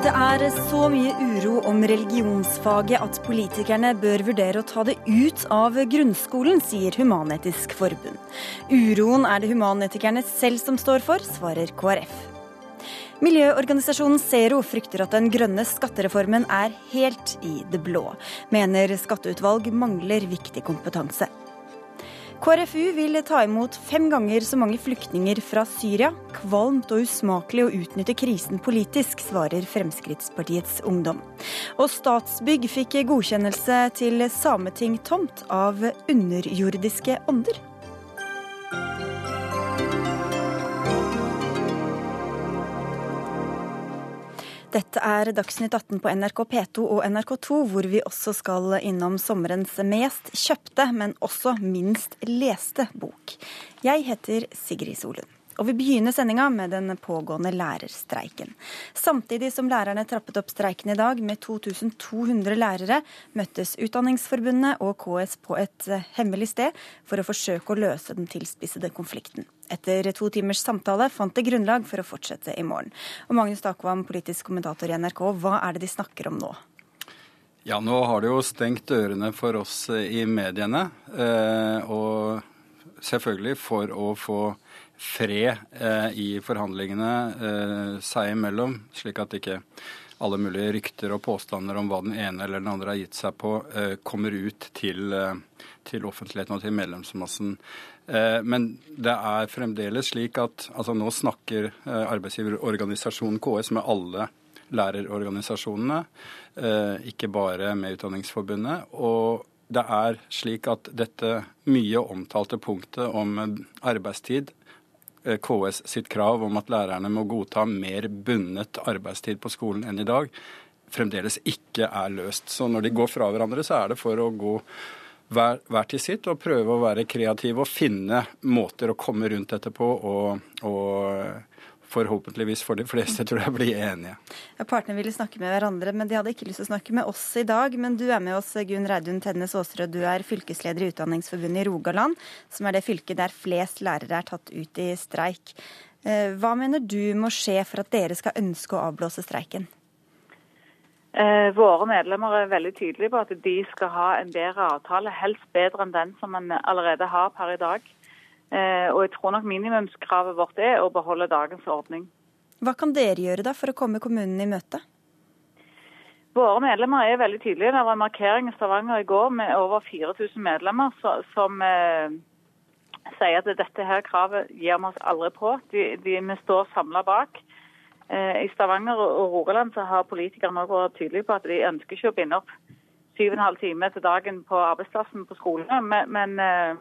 Det er så mye uro om religionsfaget at politikerne bør vurdere å ta det ut av grunnskolen, sier Human-Etisk Forbund. Uroen er det humanetikerne selv som står for, svarer KrF. Miljøorganisasjonen Zero frykter at den grønne skattereformen er helt i det blå. Mener skatteutvalg mangler viktig kompetanse. KrFU vil ta imot fem ganger så mange flyktninger fra Syria. Kvalmt og usmakelig å utnytte krisen politisk, svarer Fremskrittspartiets ungdom. Og Statsbygg fikk godkjennelse til Sameting-tomt av underjordiske ånder. Dette er Dagsnytt 18 på NRK P2 og NRK2, hvor vi også skal innom sommerens mest kjøpte, men også minst leste bok. Jeg heter Sigrid Solund. Og vi begynner sendinga med den pågående lærerstreiken. Samtidig som lærerne trappet opp streiken i dag med 2200 lærere, møttes Utdanningsforbundet og KS på et eh, hemmelig sted for å forsøke å løse den tilspissede konflikten. Etter to timers samtale fant det grunnlag for å fortsette i morgen. Og Magnus Takvam, politisk kommentator i NRK, hva er det de snakker om nå? Ja, nå har det jo stengt dørene for oss i mediene. Eh, og selvfølgelig for å få fred eh, i forhandlingene eh, seg imellom, slik at ikke alle mulige rykter og påstander om hva den ene eller den andre har gitt seg på, eh, kommer ut til, eh, til, offentligheten og til medlemsmassen. Eh, men det er fremdeles slik at altså nå snakker eh, arbeidsgiverorganisasjonen KS med alle lærerorganisasjonene, ikke bare med Utdanningsforbundet. og det er slik at dette mye omtalte punktet om arbeidstid KS sitt krav om at lærerne må godta mer bundet arbeidstid på skolen enn i dag, fremdeles ikke er løst. Så når de går fra hverandre, så er det for å gå hver, hver til sitt og prøve å være kreative og finne måter å komme rundt dette på og, og forhåpentligvis for de fleste tror jeg blir enige. Ja, partene ville snakke med hverandre, men de hadde ikke lyst til å snakke med oss i dag. Men du er med oss, Gunn Reidun Tennes Aasrød. Du er fylkesleder i Utdanningsforbundet i Rogaland, som er det fylket der flest lærere er tatt ut i streik. Eh, hva mener du må skje for at dere skal ønske å avblåse streiken? Eh, våre medlemmer er veldig tydelige på at de skal ha en bedre avtale, helst bedre enn den som man allerede har per i dag. Eh, og jeg tror nok minimumskravet vårt er å beholde dagens ordning. Hva kan dere gjøre da for å komme kommunen i møte? Våre medlemmer er veldig tydelige. Det var en markering i Stavanger i går med over 4000 medlemmer som eh, sier at dette her kravet gir vi oss aldri på. De, de, vi står samla bak. Eh, I Stavanger og Rogaland så har politikerne også vært tydelige på at de ønsker ikke å binde opp syv og en halv time til dagen på arbeidsplassen på skolene. Men, men eh,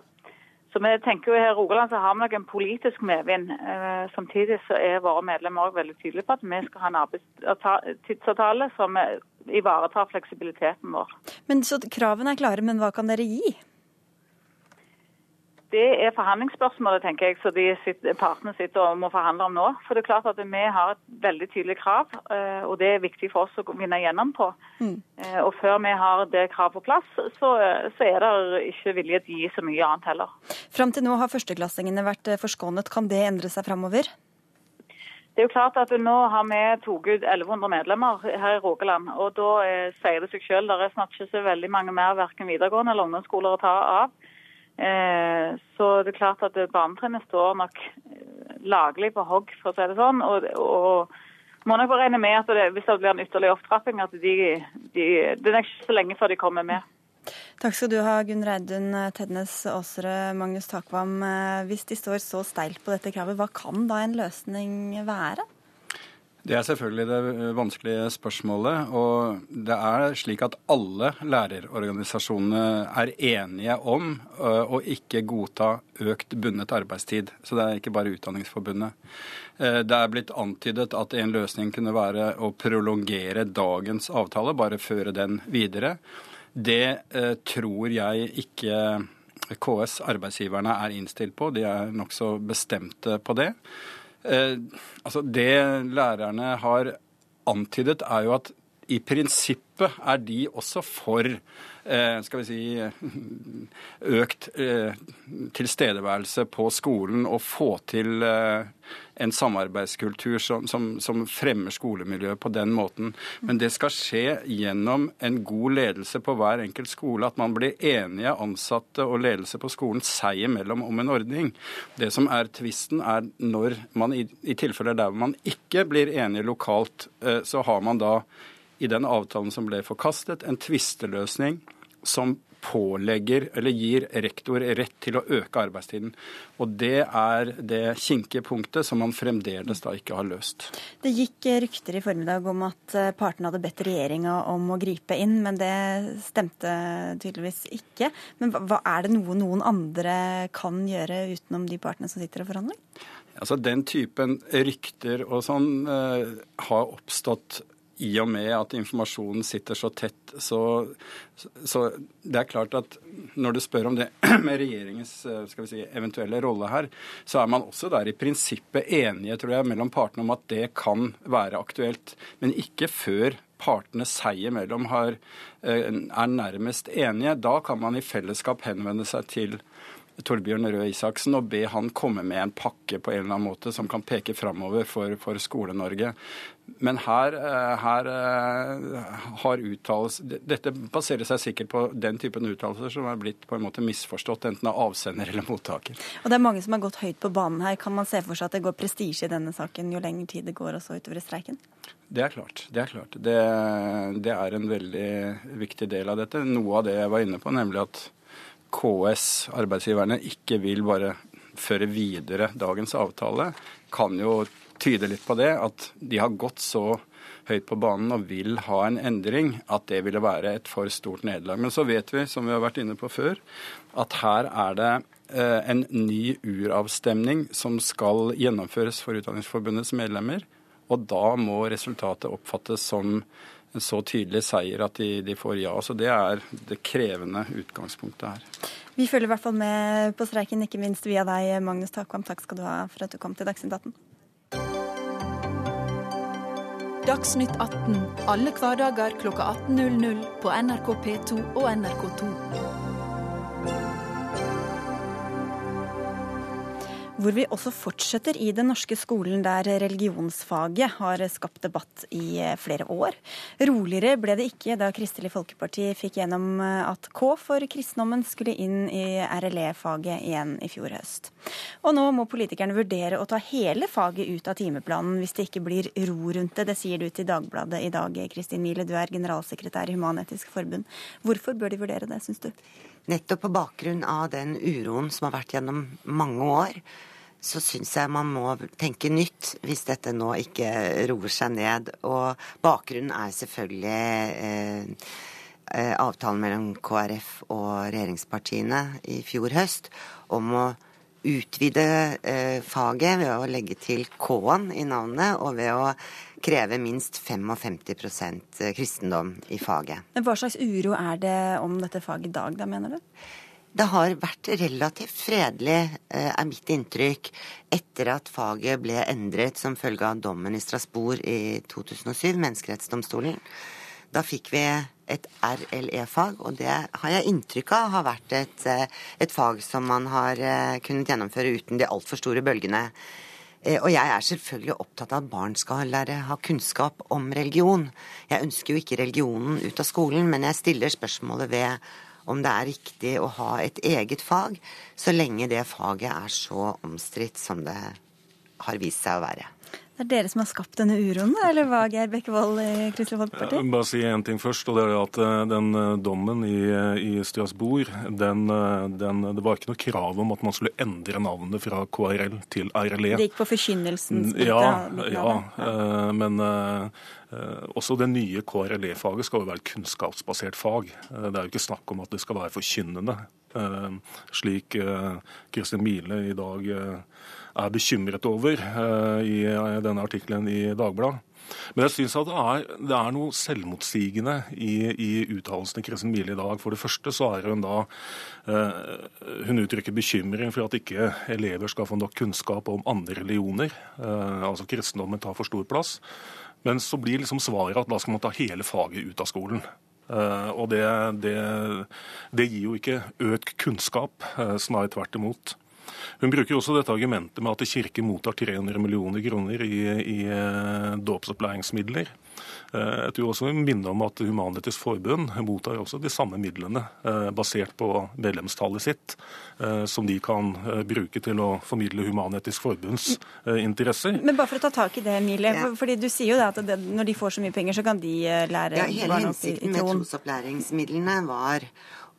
så vi tenker jo her I Rogaland så har vi nok en politisk medvind. Eh, samtidig så er våre medlemmer også veldig tydelige på at vi skal ha en arbeidstidsavtale som ivaretar fleksibiliteten vår. Men Så kravene er klare, men hva kan dere gi? Det er forhandlingsspørsmålet, tenker jeg, så de sitter, partene sitter og må forhandle om nå. For det er klart at vi har et veldig tydelig krav, eh, og det er viktig for oss å vinne gjennom på. Mm. Eh, og før vi har det kravet på plass, så, så, er det ikke vilje til å gi så mye annet heller. Fram til nå har førsteklassingene vært eh, forskånet. Kan det endre seg framover? Det er jo klart at Nå har vi tatt ut 1100 medlemmer her i Rogaland. og Da sier det seg selv, det er snart ikke så veldig mange mer verken videregående eller ungdomsskoler å ta av. Eh, så det er klart at barnetrinnet står nok eh, laglig på hogg, for å si det sånn. Og, og må nok regne med at det, hvis det blir en ytterligere opptrapping, at de, de, det er ikke så lenge før de kommer med. Takk skal du ha, Gunn Reidun Tednes Aasrød, Magnus Takvam. Eh, hvis de står så steilt på dette kravet, hva kan da en løsning være? Det er selvfølgelig det vanskelige spørsmålet. Og det er slik at alle lærerorganisasjonene er enige om å ikke godta økt bundet arbeidstid. Så det er ikke bare Utdanningsforbundet. Det er blitt antydet at en løsning kunne være å prolongere dagens avtale, bare føre den videre. Det tror jeg ikke KS, arbeidsgiverne, er innstilt på. De er nokså bestemte på det. Eh, altså Det lærerne har antydet, er jo at i prinsippet er de også for skal vi si, økt eh, tilstedeværelse på skolen og få til eh, en samarbeidskultur som, som, som, fremmer skolemiljøet på den måten. Men det skal skje gjennom en god ledelse på hver enkelt skole. At man blir enige, ansatte og ledelse på skolen seg imellom om en ordning. Det som er tvisten, er når man i, i tilfeller der man ikke blir enige lokalt, eh, så har man da i den avtalen som ble forkastet, en tvisteløsning som pålegger eller gir rektor rett til å øke arbeidstiden. Og det er det kinkige punktet som man fremdeles da ikke har løst. Det gikk rykter i formiddag om at eh, partene hadde bedt regjeringa om å gripe inn, men det stemte tydeligvis ikke. Men hva, er det noe noen andre kan gjøre utenom de partene som sitter og forhandler? Altså Den typen rykter og sånn uh, har oppstått i og med at informasjonen sitter så tett, så, så, det er klart at når du spør om det med regjeringens eh, si, eventuelle rolle her, så er man også der i prinsippet enige, tror jeg, mellom partene om at det kan være aktuelt. Men ikke før partene seg imellom eh, er nærmest enige. Da kan man i fellesskap henvende seg til Torbjørn Røe Isaksen og be han komme med en pakke på en eller annen måte som kan peke framover for, for Skole-Norge. Men her, eh, her eh, har uttalelser Dette baserer seg sikkert på den typen uttalelser som er blitt på en måte misforstått, enten av avsender eller mottaker. Og Det er mange som har gått høyt på banen her. Kan man se for seg at det går prestisje i denne saken jo lenger tid det går også utover i streiken? Det er klart. Det er klart. Det, det er en veldig viktig del av dette. Noe av det jeg var inne på, nemlig at KS, arbeidsgiverne, ikke vil bare føre videre dagens avtale, kan jo tyde litt på det. At de har gått så høyt på banen og vil ha en endring, at det ville være et for stort nederlag. Men så vet vi, som vi har vært inne på før, at her er det eh, en ny uravstemning som skal gjennomføres for Utdanningsforbundets medlemmer. Og da må resultatet oppfattes som så tydelig seier at de, de, får ja. Så det er det krevende utgangspunktet her. Vi følger i hvert fall med på streiken, ikke minst via deg, Magnus Takvam. Takk skal du ha for at du kom til Dagsnytt 18. Dagsnytt 18 alle hverdager kl 18.00 på NRK P2 og NRK2. Hvor vi også fortsetter i den norske skolen der religionsfaget har skapt debatt i eh, flere år. Roligere ble det ikke da Kristelig Folkeparti fikk gjennom eh, at K for kristendommen skulle inn i RLE-faget igjen i fjor høst. Og nå må politikerne vurdere å ta hele faget ut av timeplanen hvis det ikke blir ro rundt det. Det sier du til Dagbladet i dag, Kristin Miele, du er generalsekretær i Human-Etisk Forbund. Hvorfor bør de vurdere det, syns du? Nettopp på bakgrunn av den uroen som har vært gjennom mange år, så syns jeg man må tenke nytt hvis dette nå ikke roer seg ned. Og bakgrunnen er selvfølgelig eh, eh avtalen mellom KrF og regjeringspartiene i fjor høst om å utvide eh, faget ved å legge til K-en i navnet, og ved å kreve minst 55 eh, kristendom i faget. Men Hva slags uro er det om dette faget i dag, da, mener du? Det har vært relativt fredelig, eh, er mitt inntrykk, etter at faget ble endret som følge av dommen i Strasbourg i 2007, Menneskerettsdomstolen. Da fikk vi et RLE-fag, og det har jeg inntrykk av har vært et, eh, et fag som man har eh, kunnet gjennomføre uten de altfor store bølgene. Og jeg er selvfølgelig opptatt av at barn skal lære ha kunnskap om religion. Jeg ønsker jo ikke religionen ut av skolen, men jeg stiller spørsmålet ved om det er riktig å ha et eget fag, så lenge det faget er så omstridt som det har vist seg å være. Det er dere som har skapt denne uroen, eller hva, Geir Bekkevold i Kristelig Folkeparti? Jeg bare si én ting først, og det er at eh, den eh, dommen i, eh, i Strasbourg, den, den, det var ikke noe krav om at man skulle endre navnet fra KRL til RLE. Det gikk på forkynnelsens Ja, ja men også det nye KRLE-faget skal jo være et kunnskapsbasert fag. Det er jo ikke snakk om at det skal være forkynnende, slik Kristin Mile i dag er bekymret over eh, i denne artikkelen i Dagbladet. Men jeg syns det det er, noe selvmotsigende i, i uttalelsene Kristin Mile i dag. For det første så er hun da eh, Hun uttrykker bekymring for at ikke elever skal få nok kunnskap om andre religioner. Eh, altså kristendommen tar for stor plass. Men så blir liksom svaret at da skal man ta hele faget ut av skolen. Eh, og det, det, det, gir jo ikke økt kunnskap, uh, snarere tvert imot. Hun bruker også dette argumentet med at Kirken mottar 300 millioner kroner i, i uh, dåpsopplæringsmidler. Eh, jeg tror også hun minner om at Human-Etisk Forbund mottar også de samme midlene, eh, basert på medlemstallet sitt, eh, som de kan bruke til å formidle Human-Etisk Forbunds interesser. Men bare for å ta tak i det, Emilie. Ja. fordi Du sier jo at det, når de får så mye penger, så kan de lære ja. Hele hensikten med trosopplæringsmidlene var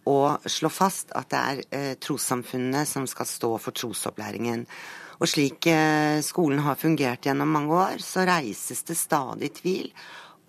å slå fast at det er eh, trossamfunnene som skal stå for trosopplæringen. Og slik eh, skolen har fungert gjennom mange år, så reises det stadig tvil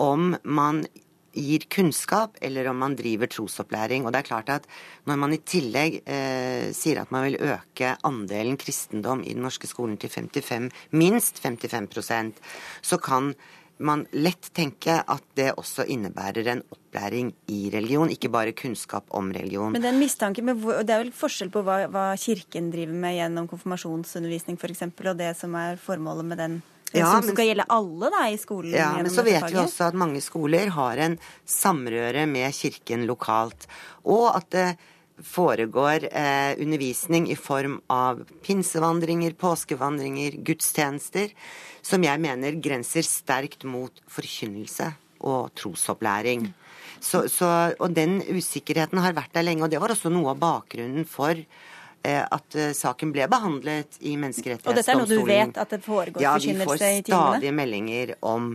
om man gir kunnskap, eller om man driver trosopplæring. Og det er klart at når man i tillegg eh, sier at man vil øke andelen kristendom i den norske skolen til 55, minst 55% så kan man lett tenke at det også innebærer en opplæring i religion, ikke bare kunnskap om religion. Men det er en mistanke, med, det er vel forskjell på hva, hva Kirken driver med gjennom konfirmasjonsundervisning f.eks., og det som er formålet med den ja, som skal gjelde alle da, i skolen? Ja, men så vet vi også at mange skoler har en samrøre med kirken lokalt. Og at det foregår eh, undervisning i form av pinsevandringer, påskevandringer, gudstjenester, som jeg mener grenser sterkt mot forkynnelse og trosopplæring. Så, så, og den usikkerheten har vært der lenge, og det var også noe av bakgrunnen for Eh, at eh, saken ble behandlet i Menneskerettighetsdomstolen. Og dette er noe du vet at det foregår ja, forkynnelse i timene? Ja, vi får stadige meldinger om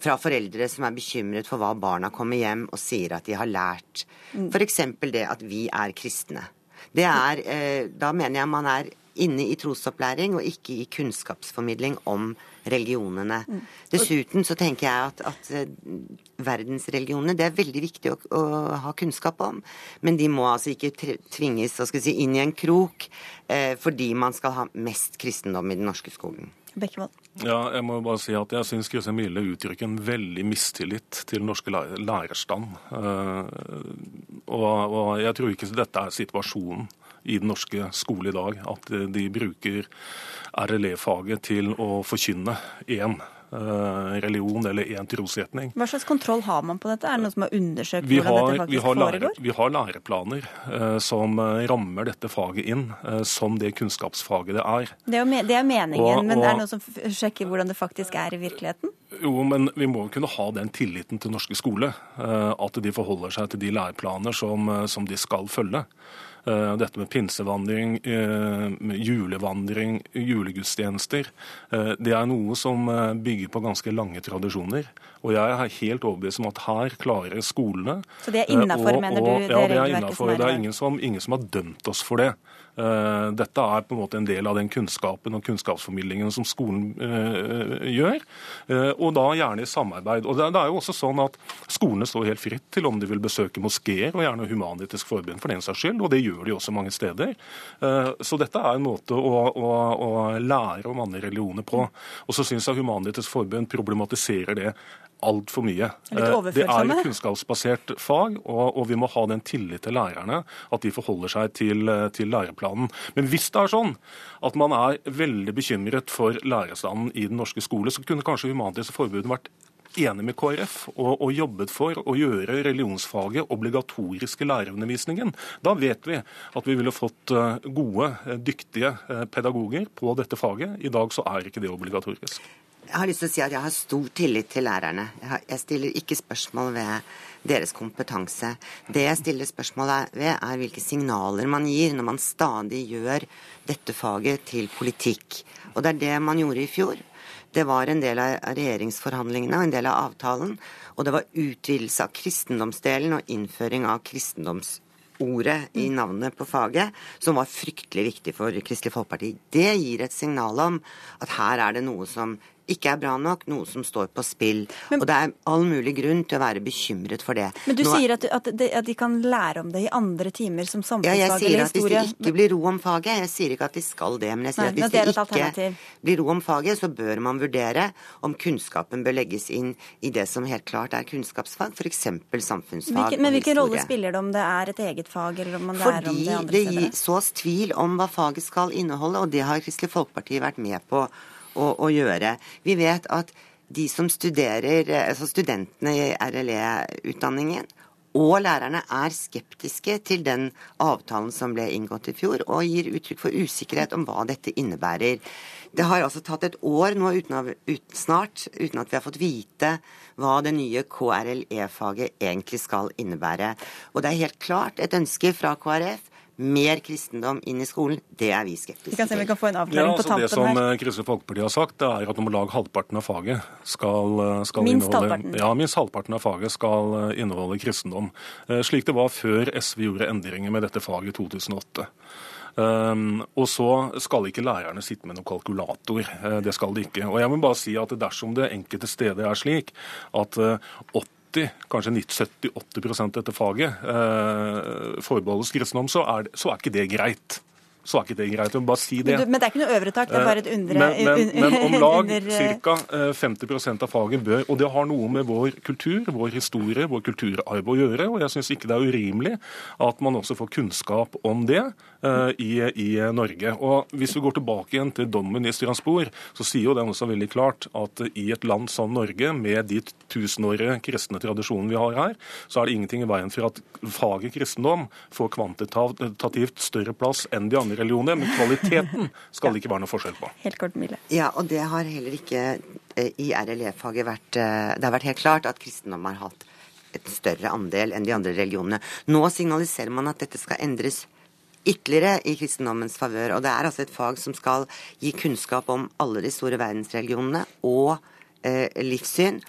fra foreldre som er bekymret for hva barna kommer hjem og sier at de har lært. Mm. F.eks. det at vi er kristne. Det er, eh, da mener jeg man er inne i trosopplæring og ikke i kunnskapsformidling om religionene. Mm. Dessuten så tenker jeg at, at eh, verdensreligionene det er veldig viktig å, å, ha kunnskap om. Men de må altså ikke tvinges si, inn i en krok eh, fordi man skal ha mest kristendom i den norske skolen. Bekkevold. Ja, jeg må bare si at jeg syns Kristin Mille uttrykker en veldig mistillit til den norske lærerstand. Uh, og, jeg tror ikke dette er situasjonen i den norske skole i dag. At de bruker RLE-faget til å forkynne én eh, religion eller én trosretning. Hva slags kontroll har man på dette? Er det noen som har undersøkt vi hvordan har, dette faktisk vi har foregår? Lære, vi har læreplaner uh, som eh, rammer dette faget inn uh, som det kunnskapsfaget det er. Det er, me det er meningen, og, men og, er det noen som sjekker hvordan det faktisk er i virkeligheten? Jo, men vi må kunne ha den tilliten til norske skole. Uh, at de forholder seg til de læreplaner som, som de skal følge. Eh, dette med pinsevandring, eh, julevandring, julegudstjenester. Eh, det er noe som bygger på ganske lange tradisjoner. Og jeg er helt overbevist om at her klarer skolene Så det er innafor, mener du? Det ja, det er innafor. Det er ingen som, ingen som har dømt oss for det. Dette er på en måte en del av den kunnskapen og kunnskapsformidlingen som skolen øh, gjør, og da gjerne i samarbeid. Og det, det, er jo også sånn at Skolene står helt fritt til om de vil besøke moskeer, og gjerne Human-Etisk Forbund for den saks skyld, og det gjør de også mange steder. Uh, så dette er en måte å, å, å lære om andre religioner på. Og så syns jeg Human-Etisk Forbund problematiserer det altfor mye. Det er et kunnskapsbasert fag, og, og, vi må ha den tillit til lærerne at de forholder seg til, til læreplanen. Men hvis det er sånn at man er veldig bekymret for lærerstanden i den norske skole, så kunne kanskje Human-Etisk Forbund vært enig med KrF og, og, jobbet for å gjøre religionsfaget obligatorisk i lærerundervisningen. Da vet vi at vi ville fått eh, gode, eh, dyktige eh, pedagoger på dette faget. I dag så er ikke det obligatorisk. Jeg har lyst til å si at jeg har stor tillit til lærerne. Jeg stiller ikke spørsmål ved deres kompetanse. Det jeg stiller spørsmål ved, er hvilke signaler man gir når man stadig gjør dette faget til politikk. Og det er det man gjorde i fjor. Det var en del av regjeringsforhandlingene og en del av avtalen. Og det var utvidelse av kristendomsdelen og innføring av kristendomsordet i navnet på faget, som var fryktelig viktig for Kristelig Folkeparti. Det gir et signal om at her er det noe som ikke er bra nok, noe som står på spill. Men, og det er all mulig grunn til å være bekymret for det. Men du Nå, sier at, at, de, at, de, kan lære om det i andre timer som samfunnsfag eller historie? Ja, jeg sier at hvis det ikke blir ro om faget, jeg sier ikke at de skal det, men jeg sier Nei, at hvis det, det ikke blir ro om faget, så bør man vurdere om kunnskapen bør legges inn i det som helt klart er kunnskapsfag, f.eks. samfunnsfag hvilken, Men hvilken rolle spiller det om det er et eget fag, eller om man lærer Fordi om det andre steder? Fordi det sås tvil om hva faget skal inneholde, og det har Kristelig Folkeparti vært med på å, å gjøre. Vi vet at de som studerer, altså studentene i RLE-utdanningen, og lærerne er skeptiske til den avtalen som ble inngått i fjor, og gir uttrykk for usikkerhet om hva dette innebærer. Det har altså tatt et år nå uten, av, ut, snart uten at vi har fått vite hva det nye KRLE-faget egentlig skal innebære. Og det er helt klart et ønske fra KrF mer kristendom inn i skolen, det er vi skeptiske til. Vi kan se om vi kan få en avklaring ja, altså på tampen her. Det som her. eh, Kristelig Folkeparti har sagt, det er at om lag halvparten av faget skal, eh, skal Minst inneholde halvparten. Ja, minst halvparten av faget skal eh, inneholde kristendom. Slik det var før SV gjorde endringer med dette faget i 2008. Um, og så skal ikke lærerne sitte med noen kalkulator. Uh, Det skal de ikke. Og jeg må bare si at dersom det enkelte steder er slik at eh, 80 kanskje 70-80 av dette faget eh, forbeholdes kristendom, så er, så er ikke det greit. Ikke det greit. Jeg må bare si det. Men, det er ikke noe øvre tak, det er bare et undre. Men, men, men om lag eh, ca. 50% av faget bør Og det har noe med vår kultur, vår historie, vår kulturarv å gjøre. Og jeg syns ikke det er urimelig at man også får kunnskap om det eh, i, i Norge. Og hvis vi går tilbake igjen til dommen i Strasbourg, så sier jo den også veldig klart at i et land som Norge, med de tusenårige kristne tradisjonene vi har her, så er det ingenting i veien for at faget kristendom får kvantitativt større plass enn de andre religioner, men kvaliteten skal det ikke være noe forskjell på. Helt kort, Mille. Ja, og det har heller ikke eh, i RLE-faget vært eh, Det har vært helt klart at kristendom har hatt et større andel enn de andre religionene. Nå signaliserer man at dette skal endres ytterligere i kristendommens favør. Og det er altså et fag som skal gi kunnskap om alle de store verdensreligionene og eh, livssyn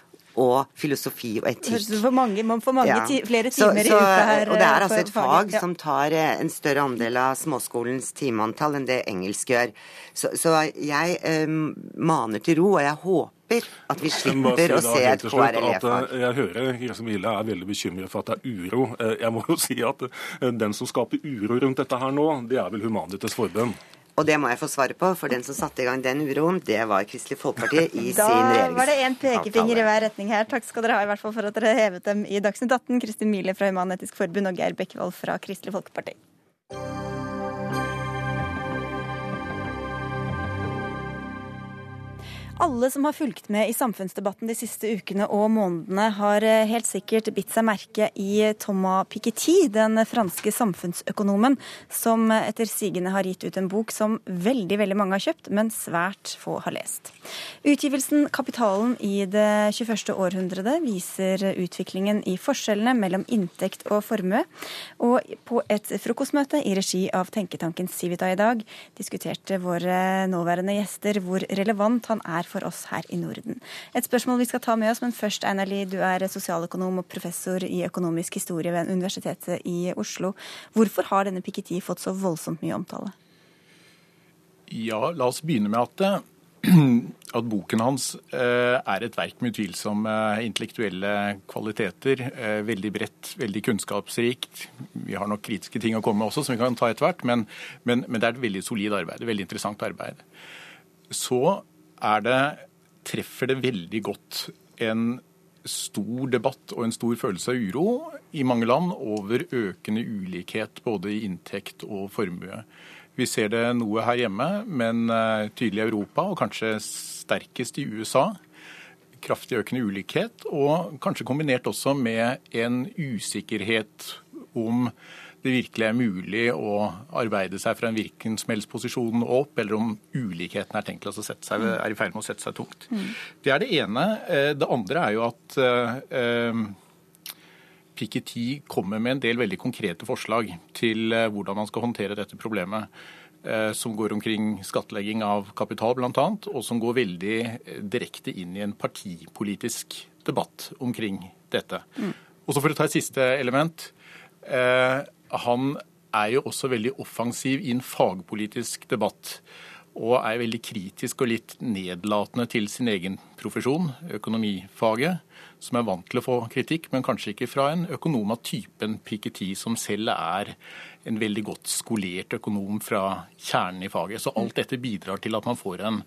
og filosofi og etikk. For mange, man får mange Ja. ti, flere timer så, i uka her. Og det er eh, altså et fag faget. Ja. som tar eh, en større andel av småskolens timeantall enn det engelsk gjør. Så, så jeg um, maner til ro, og jeg håper at vi slipper å se et KRLE-fag. Jeg hører Gresem Wille er veldig bekymret for at det er uro. Jeg må jo si at den som skaper uro rundt dette her nå, det er vel Humanitas Forbund. Og det må jeg få svare på, for den som satte i gang den uroen, det var Kristelig Folkeparti i Da sin Da var det én pekefinger i hver retning her. Takk skal dere ha i hvert fall for at dere hevet dem i Dagsnytt 18. Kristin Mile fra Human-Etisk Forbund og Geir Bekkevold fra Kristelig Folkeparti. Alle som har fulgt med i samfunnsdebatten de siste ukene og månedene, har eh, helt sikkert bitt seg merke i Thomas Piketty, den franske samfunnsøkonomen, som etter sigende har gitt ut en bok som veldig veldig mange har kjøpt, men svært få har lest. Utgivelsen 'Kapitalen i det 21. århundret' viser utviklingen i forskjellene mellom inntekt og formue. Og på et frokostmøte i regi av tenketanken Civita i dag diskuterte våre nåværende gjester hvor relevant han er for oss her i Norden. Et spørsmål vi skal ta med oss, men først, Einar Lie, du er sosialøkonom og professor i økonomisk historie ved Universitetet i Oslo. Hvorfor har denne Piketty fått så voldsomt mye omtale? Ja, la oss begynne med at, eh, at boken hans eh, er et verk med utvilsomme intellektuelle kvaliteter. eh, Veldig bredt, veldig kunnskapsrikt. Vi har nok kritiske ting å komme med også, som vi kan ta etter hvert, men, men, men det er et veldig solid arbeid. et Veldig interessant arbeid. Så det, treffer det veldig godt en stor debatt og en stor følelse av uro i mange land over økende ulikhet både i inntekt og formue. Vi ser det noe her hjemme, men eh, tydelig i Europa, og kanskje sterkest i USA. Kraftig økende ulikhet, og kanskje kombinert også med en usikkerhet om det virkelig er mulig å arbeide seg fra en hvilken som helst posisjon opp, eller om ulikheten er tenkt å sette seg, er i ferd med å sette seg tungt. Det er det ene. Eh, Det andre er jo at eh, Piketty kommer med en del veldig konkrete forslag til eh, hvordan man skal håndtere dette problemet. eh, Som går omkring skattlegging av kapital bl.a., og som går veldig direkte inn i en partipolitisk debatt omkring dette. Og så For å ta et siste element. eh, Han er jo også veldig offensiv i en fagpolitisk debatt. Og er veldig kritisk og litt nedlatende til sin egen profesjon, økonomifaget, som er vant til å få kritikk, men kanskje ikke fra en økonom av typen Piketty, som selv er en veldig godt skolert økonom fra kjernen i faget. Så alt dette bidrar til at man får en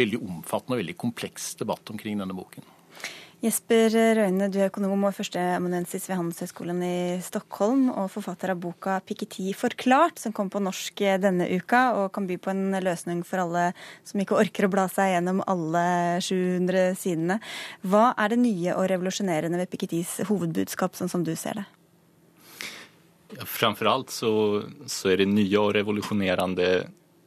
veldig omfattende og veldig kompleks debatt omkring denne boken. Jesper Røyne, du er økonom og førsteamanuensis ved Handelshøyskolen i Stockholm, og forfatter av boka 'Piketty forklart', som kom på norsk denne uka, og kan by på en løsning for alle som ikke orker å bla seg gjennom alle 700 sidene. Hva er det nye og revolusjonerende ved Pikettys hovedbudskap, sånn som du ser det? Ja, framfor alt så, så er det nye og revolusjonerende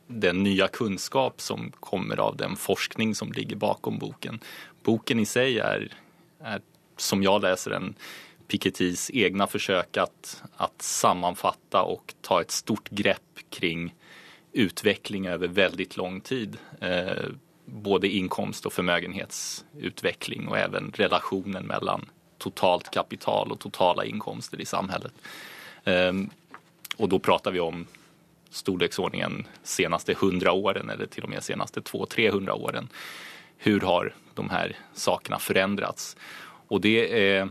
den nya kunnskap som kommer av den forskning som ligger bakom boken. Boken i sig är, är som jag läser den, Pikettys egna försök att, att sammanfatta och ta ett stort grepp kring utveckling över väldigt lång tid. Eh, både inkomst och förmögenhetsutveckling och även relationen mellan totalt kapital och totala inkomster i samhället. Eh, och då pratar vi om storleksordningen senaste hundra åren eller till och med senaste 200-300 åren. Hur har de här sakerna förändrats? Och det är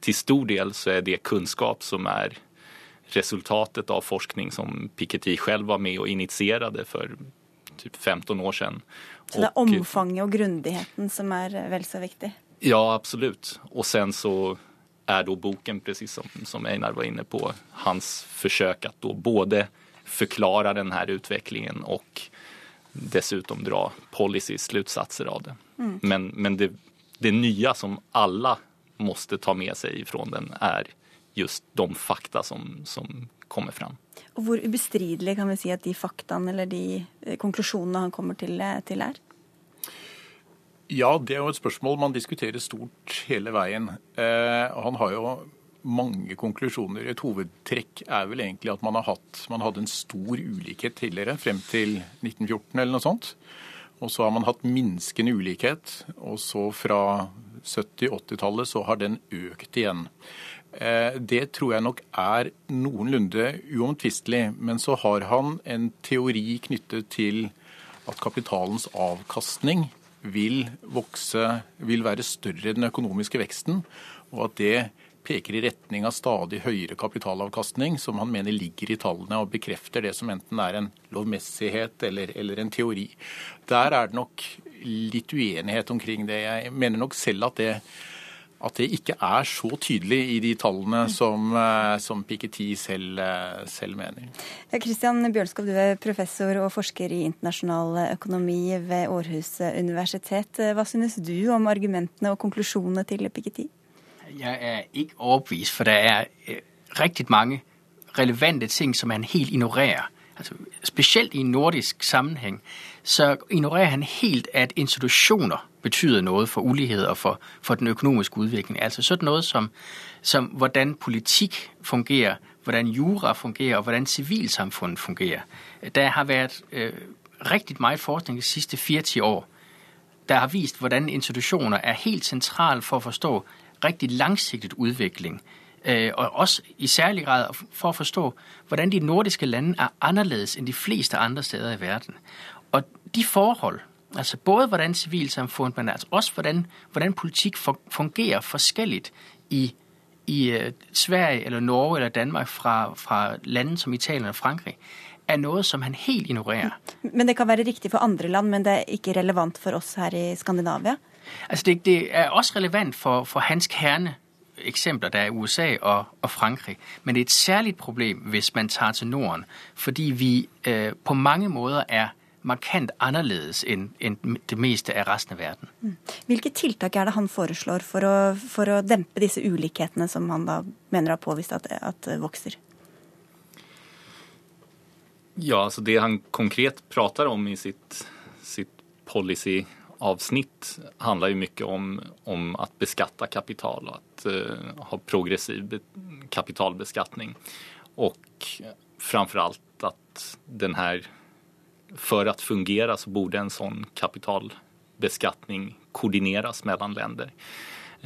till stor del så är det kunskap som är resultatet av forskning som Piketty selv var med og initierade for typ 15 år siden. Så det er omfanget og grundigheten som er vel så viktig? Ja, absolutt. Og sen så er da boken, precis som, som Einar var inne på, hans forsøk at då både forklare denne utviklingen og dessuten dessutom dra policy-slutsatser av det. Mm. Men, men det, det nya som alle måste ta med seg ifrån den er just de fakta som, som kommer fram. Og Hvor ubestridelig kan vi si at de faktaene eller de eh, konklusjonene han kommer til, eh, til er? Ja, det er jo et spørsmål man diskuterer stort hele veien. Eh, han har jo mange konklusjoner. Et hovedtrekk er vel egentlig at man, har hatt, man hadde en stor ulikhet tidligere, frem til 1914 eller noe sånt. Og så har man hatt minskende ulikhet, og så fra 70-80-tallet så har den økt igjen. Eh, det tror jeg nok er noenlunde uomtvistelig. Men så har han en teori knyttet til at kapitalens avkastning vil vokse, vil være større enn den økonomiske veksten, og at det peker i retning av stadig høyere kapitalavkastning, som han mener ligger i tallene og bekrefter det som enten er en lovmessighet eller, eller en teori. Der er det nok litt uenighet omkring det. Jeg mener nok selv at det, at det ikke er så tydelig i de tallene som, eh, som Piketty selv, eh, selv mener. Kristian Bjørnskov, du er professor og forsker i internasjonal økonomi ved Århus universitet. Hva synes du om argumentene og konklusjonene til Piketty? Jeg er ikke overbevist, for der er øh, rigtig mange relevante ting, som han helt ignorerer. Altså, specielt i en nordisk sammenhæng, så ignorerer han helt, at institutioner betyder noget for ulighed og for, for den økonomiske udvikling. Altså sådan noget som, som, hvordan politik fungerer, hvordan jura fungerer og hvordan civilsamfundet fungerer. Der har været øh, rigtig meget forskning de sidste 40 år, der har vist, hvordan institutioner er helt centrale for at forstå rigtig langsigtet udvikling. Øh, og også i særlig grad for at forstå, hvordan de nordiske lande er annerledes enn de fleste andre steder i verden. Og de forhold, altså både hvordan civilsamfundet, men altså også hvordan, hvordan politikk fungerer forskjellig i, i uh, Sverige eller Norge eller Danmark fra, fra lande som Italien og Frankrig, er noe som han helt ignorerer. Men det kan være riktig for andre land, men det er ikke relevant for oss her i Skandinavia? Altså det, det er også relevant for, for hans kerne eksempler, der er USA og, og Frankrig. Men det er et særligt problem, hvis man tager til Norden, fordi vi øh, på mange måter er markant annerledes enn en det meste av resten av verden. Mm. Hvilke tiltak er det han foreslår for å, for å dempe disse ulikhetene som han da mener har påvist at, at vokser? Ja, altså Det han konkret prater om i sitt, sitt policy avsnitt handlar ju mycket om, om att beskatta kapital och att uh, ha progressiv be kapitalbeskattning. Och framförallt att den här, för att fungera så borde en sån kapitalbeskattning koordineras mellan länder.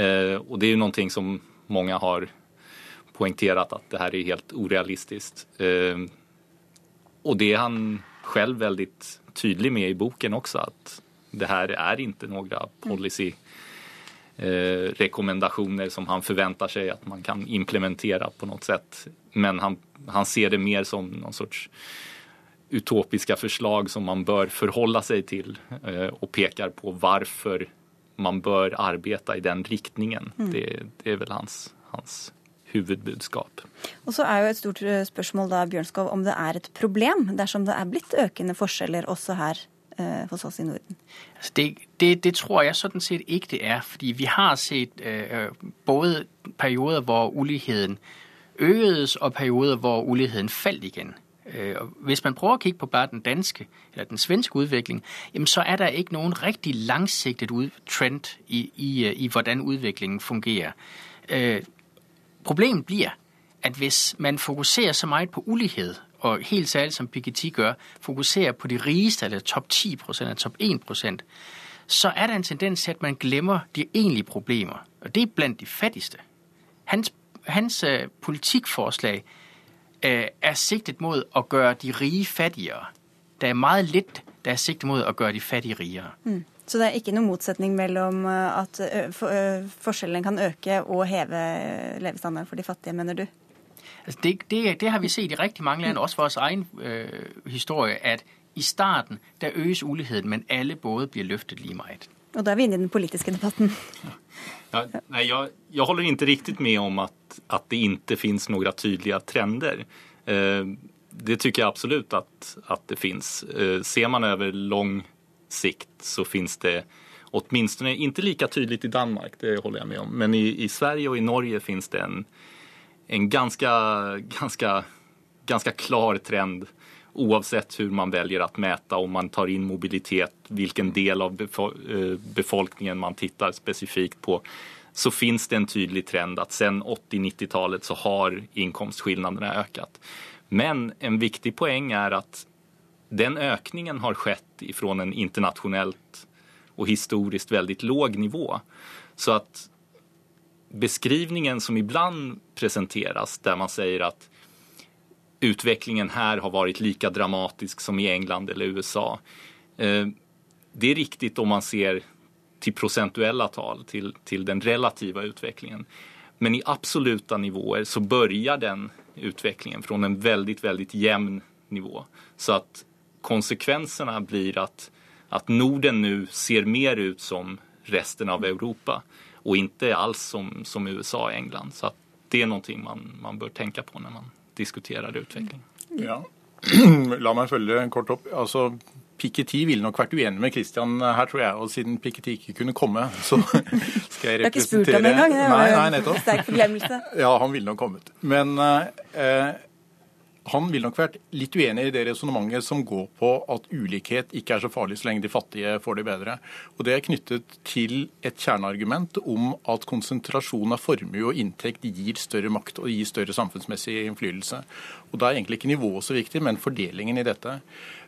Uh, och det är ju någonting som många har poängterat att det här är helt orealistiskt. Uh, och det är han själv väldigt tydlig med i boken också att det här är inte några policy eh, rekommendationer som han förväntar sig att man kan implementera på något sätt. Men han, han ser det mer som någon sorts utopiska förslag som man bör förhålla sig till eh, och pekar på varför man bør arbeide i den riktningen. Mm. Det, det, er vel hans, hans hovedbudskap. Og så er jo et stort eh, spørsmål da, Bjørnskov, om det er et problem dersom det er blitt økende forskjeller også her eh, hos oss i Norden? Altså det, det, det, tror jeg sånn sett ikke det er. fordi vi har sett eh, både perioder hvor ulikheten økedes, og perioder hvor ulikheten falt igjen. Øh, hvis man prøver å kikke på bare den danske eller den svenske utvikling, så er der ikke noen riktig langsiktet trend i, i, i hvordan utviklingen fungerer. Øh, problemet blir at hvis man fokuserer så mye på ulikhet, og helt særlig som Piketty gør, fokuserer på de rigeste, eller topp 10% eller topp 1% så er det en tendens til at man glemmer de egentlige problemer. Og det er blant de fattigste. Hans, hans uh, politikkforslag Øh, er siktet mot å gjøre de rige fattigere. Det er meget litt der er siktet mot å gjøre de fattige rigere. Mm. Så det er ikke noen motsetning mellom øh, at forskjellen forskjellene kan øke og heve levestandarden for de fattige, mener du? Altså det, det, det, har vi sett i rigtig mange land, også vores egen øh, historie, at i starten der økes ulikheten, men alle både blir løftet like mye. Og da er vi inne i den politiske debatten. Ja, nej, jag, jag håller inte riktigt med om att, att det inte finns några tydliga trender. Eh, det tycker jag absolut att, att det finns. Eh, ser man över lång sikt så finns det åtminstone inte lika tydligt i Danmark, det håller jag med om. Men i, i Sverige och i Norge finns det en, en ganska, ganska, ganska klar trend oavsett hur man väljer att mäta, om man tar in mobilitet, vilken del av eh, befolkningen man tittar specifikt på, så finns det en tydlig trend att sen 80-90-talet så har inkomstskillnaderna ökat. Men en viktig poäng är att den ökningen har skett ifrån en internationellt och historiskt väldigt låg nivå. Så att beskrivningen som ibland presenteras där man säger att utvecklingen her har vært like dramatisk som i England eller USA. Eh, det er riktig om man ser til procentuella tal, til, til den relativa utvecklingen. Men i absoluta nivåer så börjar den utvecklingen från en väldigt, väldigt jämn nivå. Så att konsekvenserna blir att, att Norden nu ser mer ut som resten av Europa och inte alls som, som USA och England. Så att det är någonting man, man bør tenke på når man diskuterer utvikling. Ja. La meg følge kort opp. Altså, Piketty ville nok vært uenig med Christian her, tror jeg. Og siden Piketty ikke kunne komme, så skal jeg representere Du har ikke spurt ham engang? Nei, nei, nettopp. sterk forglemmelse. Ja, han ville nok kommet. Men eh, han ville nok vært litt uenig i det resonnementet som går på at ulikhet ikke er så farlig så lenge de fattige får det bedre. Og Det er knyttet til et kjerneargument om at konsentrasjon av formue og inntekt gir større makt og gir større samfunnsmessig innflytelse. Og Da er egentlig ikke nivået så viktig, men fordelingen i dette.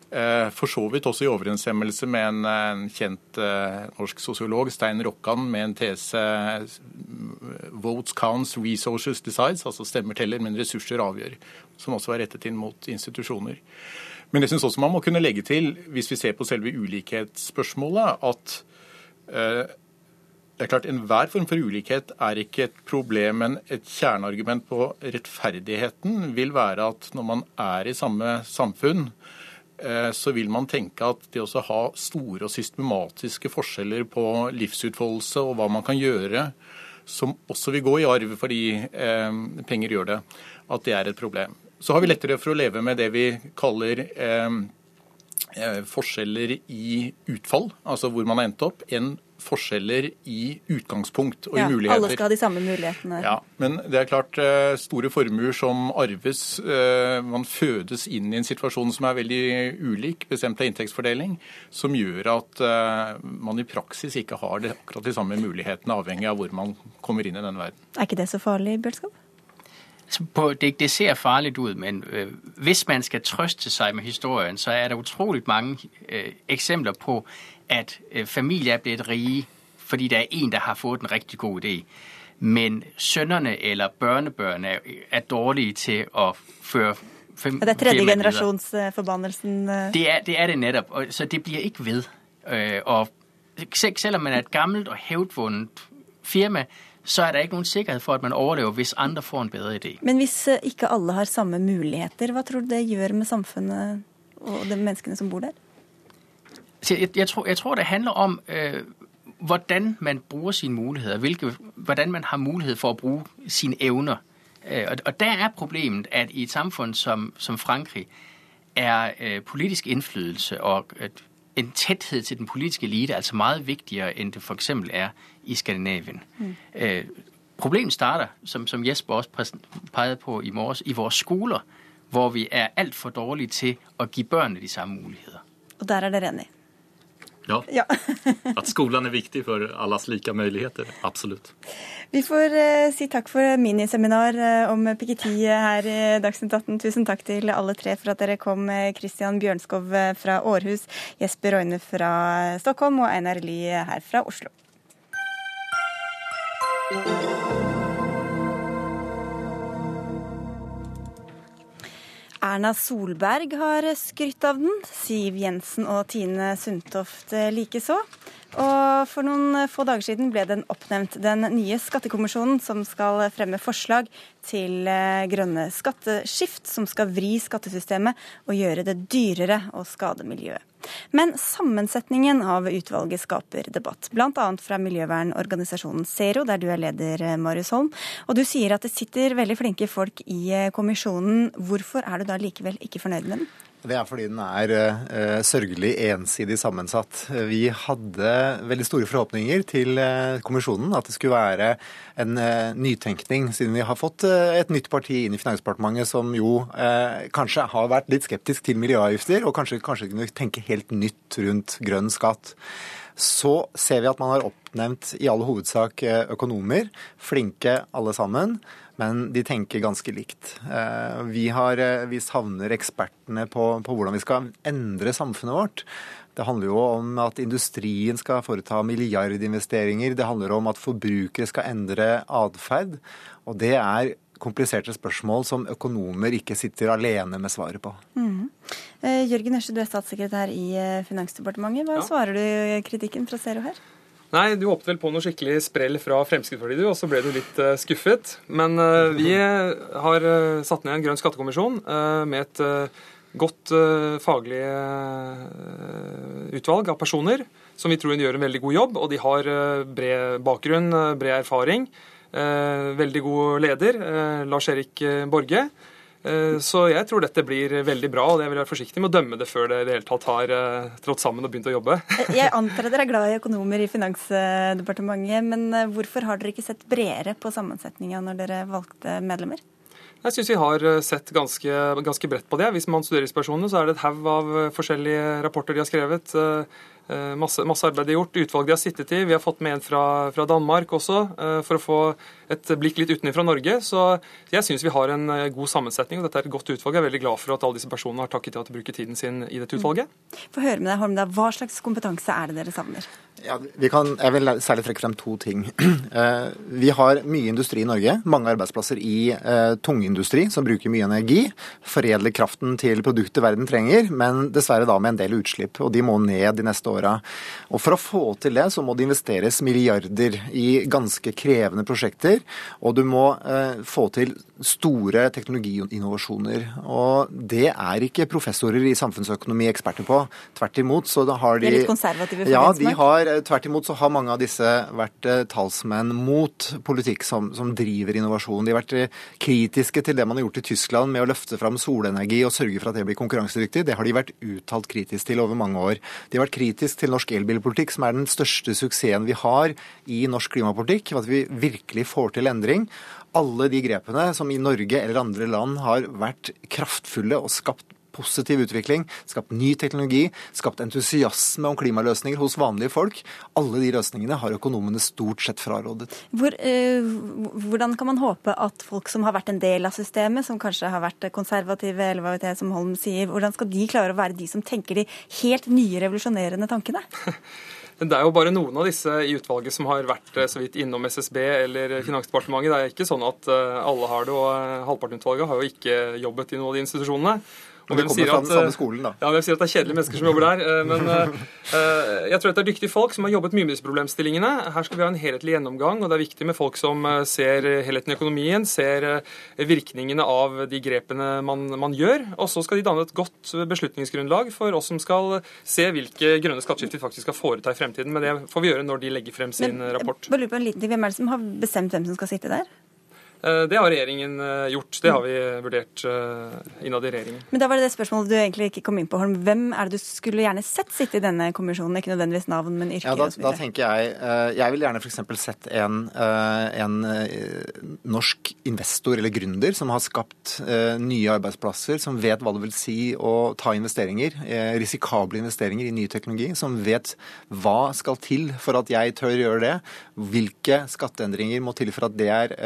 Eh, for så vidt også i overensstemmelse med en, en kjent uh, norsk sosiolog, Stein Rokkan, med en tese Votes counts, resources decides, altså stemmer teller, men ressurser avgjør. Som også er rettet inn mot institusjoner. Men jeg syns også man må kunne legge til, hvis vi ser på selve ulikhetsspørsmålet, at det er klart, Enhver form for ulikhet er ikke et problem, men et kjerneargument på rettferdigheten vil være at når man er i samme samfunn, Eh, så vil man tenke at det å ha store og systematiske forskjeller på livsutfoldelse og hva man kan gjøre, som også vil gå i arv fordi eh, penger gjør det, at det er et problem. Så har vi lettere for å leve med det vi kaller eh, eh forskjeller i utfall, altså hvor man har endt opp, enn forskjeller i utgangspunkt og ja, i muligheter. Alle skal ha de samme mulighetene. Ja, Men det er klart eh, store formuer som arves. Eh, man fødes inn i en situasjon som er veldig ulik, bestemt av inntektsfordeling, som gjør at eh, man i praksis ikke har det, akkurat de samme mulighetene, avhengig av hvor man kommer inn i denne verden. Er ikke det så farlig, Bjørnskap? Det, det, ser farlig ut, men øh, hvis man skal trøste seg med historien, så er det utrolig mange øh, eksempler på at øh, familier er blitt rige fordi det er en der har fått en riktig god idé. Men sønnene eller børnebørnene er, dårlige til å føre fem, Det er tredjegenerasjonsforbannelsen? Øh. Det, er, det er det nettopp. Så det blir ikke ved. Øh, og selv om man er et gammelt og hevdvunnet firma, så er det ikke noen sikkerhet for at man overlever hvis andre får en bedre idé. Men hvis ikke alle har samme muligheter, hva tror du det gjør med samfunnet og de menneskene som bor der? Jeg, jeg, tror, jeg tror, det handler om øh, hvordan man bruger sine muligheder, hvilke, hvordan man har mulighed for å bruke sine evner. Øh, og, og der er problemet at i et samfunn som, som Frankrig er øh, politisk innflytelse og en tetthet til den politiske elite altså meget viktigere enn det f.eks. er i Skandinavien. Mm. Øh, problemet starter, som, som Jesper også pegede på i morges, i våre skoler, hvor vi er altfor dårlige til å gi børnene de samme muligheter. Og der er dere enige? Ja. ja. At skolen er viktig for alles like muligheter. Absolutt. Vi får uh, si takk for miniseminar uh, om Piketty her i Dagsnytt 18. Tusen takk til alle tre for at dere kom. Kristian Bjørnskov fra Århus, Jesper Roine fra Stockholm og Einar Lie her fra Oslo. Erna Solberg har skrytt av den. Siv Jensen og Tine Sundtoft likeså. Og for noen få dager siden ble den oppnevnt den nye skattekommisjonen som skal fremme forslag til eh, grønne skatteskift, som skal vri skattesystemet og gjøre det dyrere å skade miljøet. Men sammensetningen av utvalget skaper debatt, bl.a. fra miljøvernorganisasjonen Zero, der du er leder, eh, Marius Holm. Og du sier at det sitter veldig flinke folk i eh, kommisjonen. Hvorfor er du da likevel ikke fornøyd med den? Det er fordi den er uh, sørgelig ensidig sammensatt. Vi hadde veldig store forhåpninger til uh, kommisjonen. At det skulle være en uh, nytenkning, siden vi har fått et nytt parti inn i Finansdepartementet som jo kanskje har vært litt skeptisk til miljøavgifter, og kanskje, kanskje kunne tenke helt nytt rundt grønn skatt. Så ser vi at man har oppnevnt i all hovedsak økonomer, flinke alle sammen men de tenker ganske likt. Eh, vi, har, eh, vi savner ekspertene på, på, hvordan vi skal endre samfunnet vårt. Det handler jo om at industrien skal foreta milliardinvesteringer. Det handler om at forbrukere skal endre atferd. Og det er kompliserte spørsmål som økonomer ikke sitter alene med svaret på. Mm. Jørgen Ørse, du er statssekretær i Finansdepartementet. Hva ja. svarer du kritikken fra Zero her? Nei, du håpet vel på noe skikkelig sprell fra Fremskrittspartiet, du, og så ble du litt uh, skuffet. Men uh, vi har uh, satt ned en grønn skattekommisjon med et godt faglig utvalg av personer som vi tror gjør en veldig god jobb. Og de har bred bakgrunn, bred erfaring. veldig god leder, Lars-Erik Borge. Eh, så jeg tror dette blir veldig bra, og jeg vil være forsiktig med å dømme det før det i det hele tatt har eh, trådt sammen og begynt å jobbe. Jeg antar at dere er glad i økonomer i Finansdepartementet, men eh, hvorfor har dere ikke sett bredere på sammensetninga når dere valgte medlemmer? Jeg syns vi har sett ganske, ganske bredt på det. Hvis man studerer inspirasjonene, så er det et haug av forskjellige rapporter de har skrevet. Eh, masse, masse, arbeid er gjort. Utvalget de har sittet i. Vi har fått med en fra, fra Danmark også, eh, for å få et blikk litt utenfra Norge. Så jeg syns vi har en eh, god sammensetning, og dette er et godt utvalg. Jeg er veldig glad for at alle disse personene har takket ja til å bruke tiden sin i dette utvalget. Mm. Få høre med deg, Holmda, Hva slags kompetanse er det dere savner? Ja, kan, jeg vil særlig trekke frem to ting. Vi har mye industri i Norge. Mange arbeidsplasser i uh, tungindustri som bruker mye energi. Foredler kraften til produkter verden trenger, men dessverre da med en del utslipp. Og de må ned de neste åra. Og For å få til det, så må det investeres milliarder i ganske krevende prosjekter. Og du må eh, få til store teknologiinnovasjoner. Og det er ikke professorer i samfunnsøkonomi eksperter på. Tvert imot så har de De er litt konservative? Ja, de har, eh, tvert imot så har mange av disse vært eh, talsmenn mot politikk som, som driver innovasjon. De har vært eh, kritiske til det man har gjort i Tyskland med å løfte fram solenergi og sørge for at det blir konkurransedyktig. Det har de vært uttalt kritisk til over mange år. De har vært kritisk til norsk elbilpolitikk, som er den største suksessen vi har i norsk klimapolitikk. At vi virkelig får til endring alle de grepene som i Norge eller andre land har vært kraftfulle og skapt positiv utvikling, skapt ny teknologi, skapt entusiasme om klimaløsninger hos vanlige folk. Alle de løsningene har økonomene stort sett frarådet. Hvor, eh, hvordan kan man håpe at folk som har vært en del av systemet, som kanskje har vært konservative, eller hva vet jeg, som Holm sier, hvordan skal de klare å være de som tenker de helt nye, revolusjonerende tankene? Det er jo bare noen av disse i utvalget som har vært eh, så vidt innom SSB eller Finansdepartementet. Det er ikke sånn at eh, alle har det, og eh, halvparten av utvalget har jo ikke jobbet i noen av de institusjonene. Og det kommer fra den samme skolen, da. Ja, hvem sier at det er kjedelige mennesker som jobber der? Men jeg tror at det er dyktige folk som har jobbet mye med disse problemstillingene. Her skal vi ha en helhetlig gjennomgang, og det er viktig med folk som ser helheten i økonomien, ser virkningene av de grepene man, man gjør. Og så skal de danne et godt beslutningsgrunnlag for oss som skal se hvilke grønne skatteskifter vi faktisk skal foreta i fremtiden. Men det får vi gjøre når de legger frem sin Men, rapport. Bare på en liten ting, Hvem er det som har bestemt hvem som skal sitte der? Eh, det har regjeringen eh, gjort. Det har vi vurdert eh, innad i regjeringen. Men da var det det spørsmålet du egentlig ikke kom inn på, Holm. Hvem er det du skulle gjerne sett sitte i denne kommisjonen? Ikke nødvendigvis navn, men yrke ja, da. Da tenker jeg Jeg vil gjerne f.eks. sett en, en norsk investor eller gründer som har skapt nye arbeidsplasser, som vet hva det vil si å ta investeringer, risikable investeringer i ny teknologi, som vet hva skal til for at jeg tør gjøre det, hvilke skatteendringer må til for at det er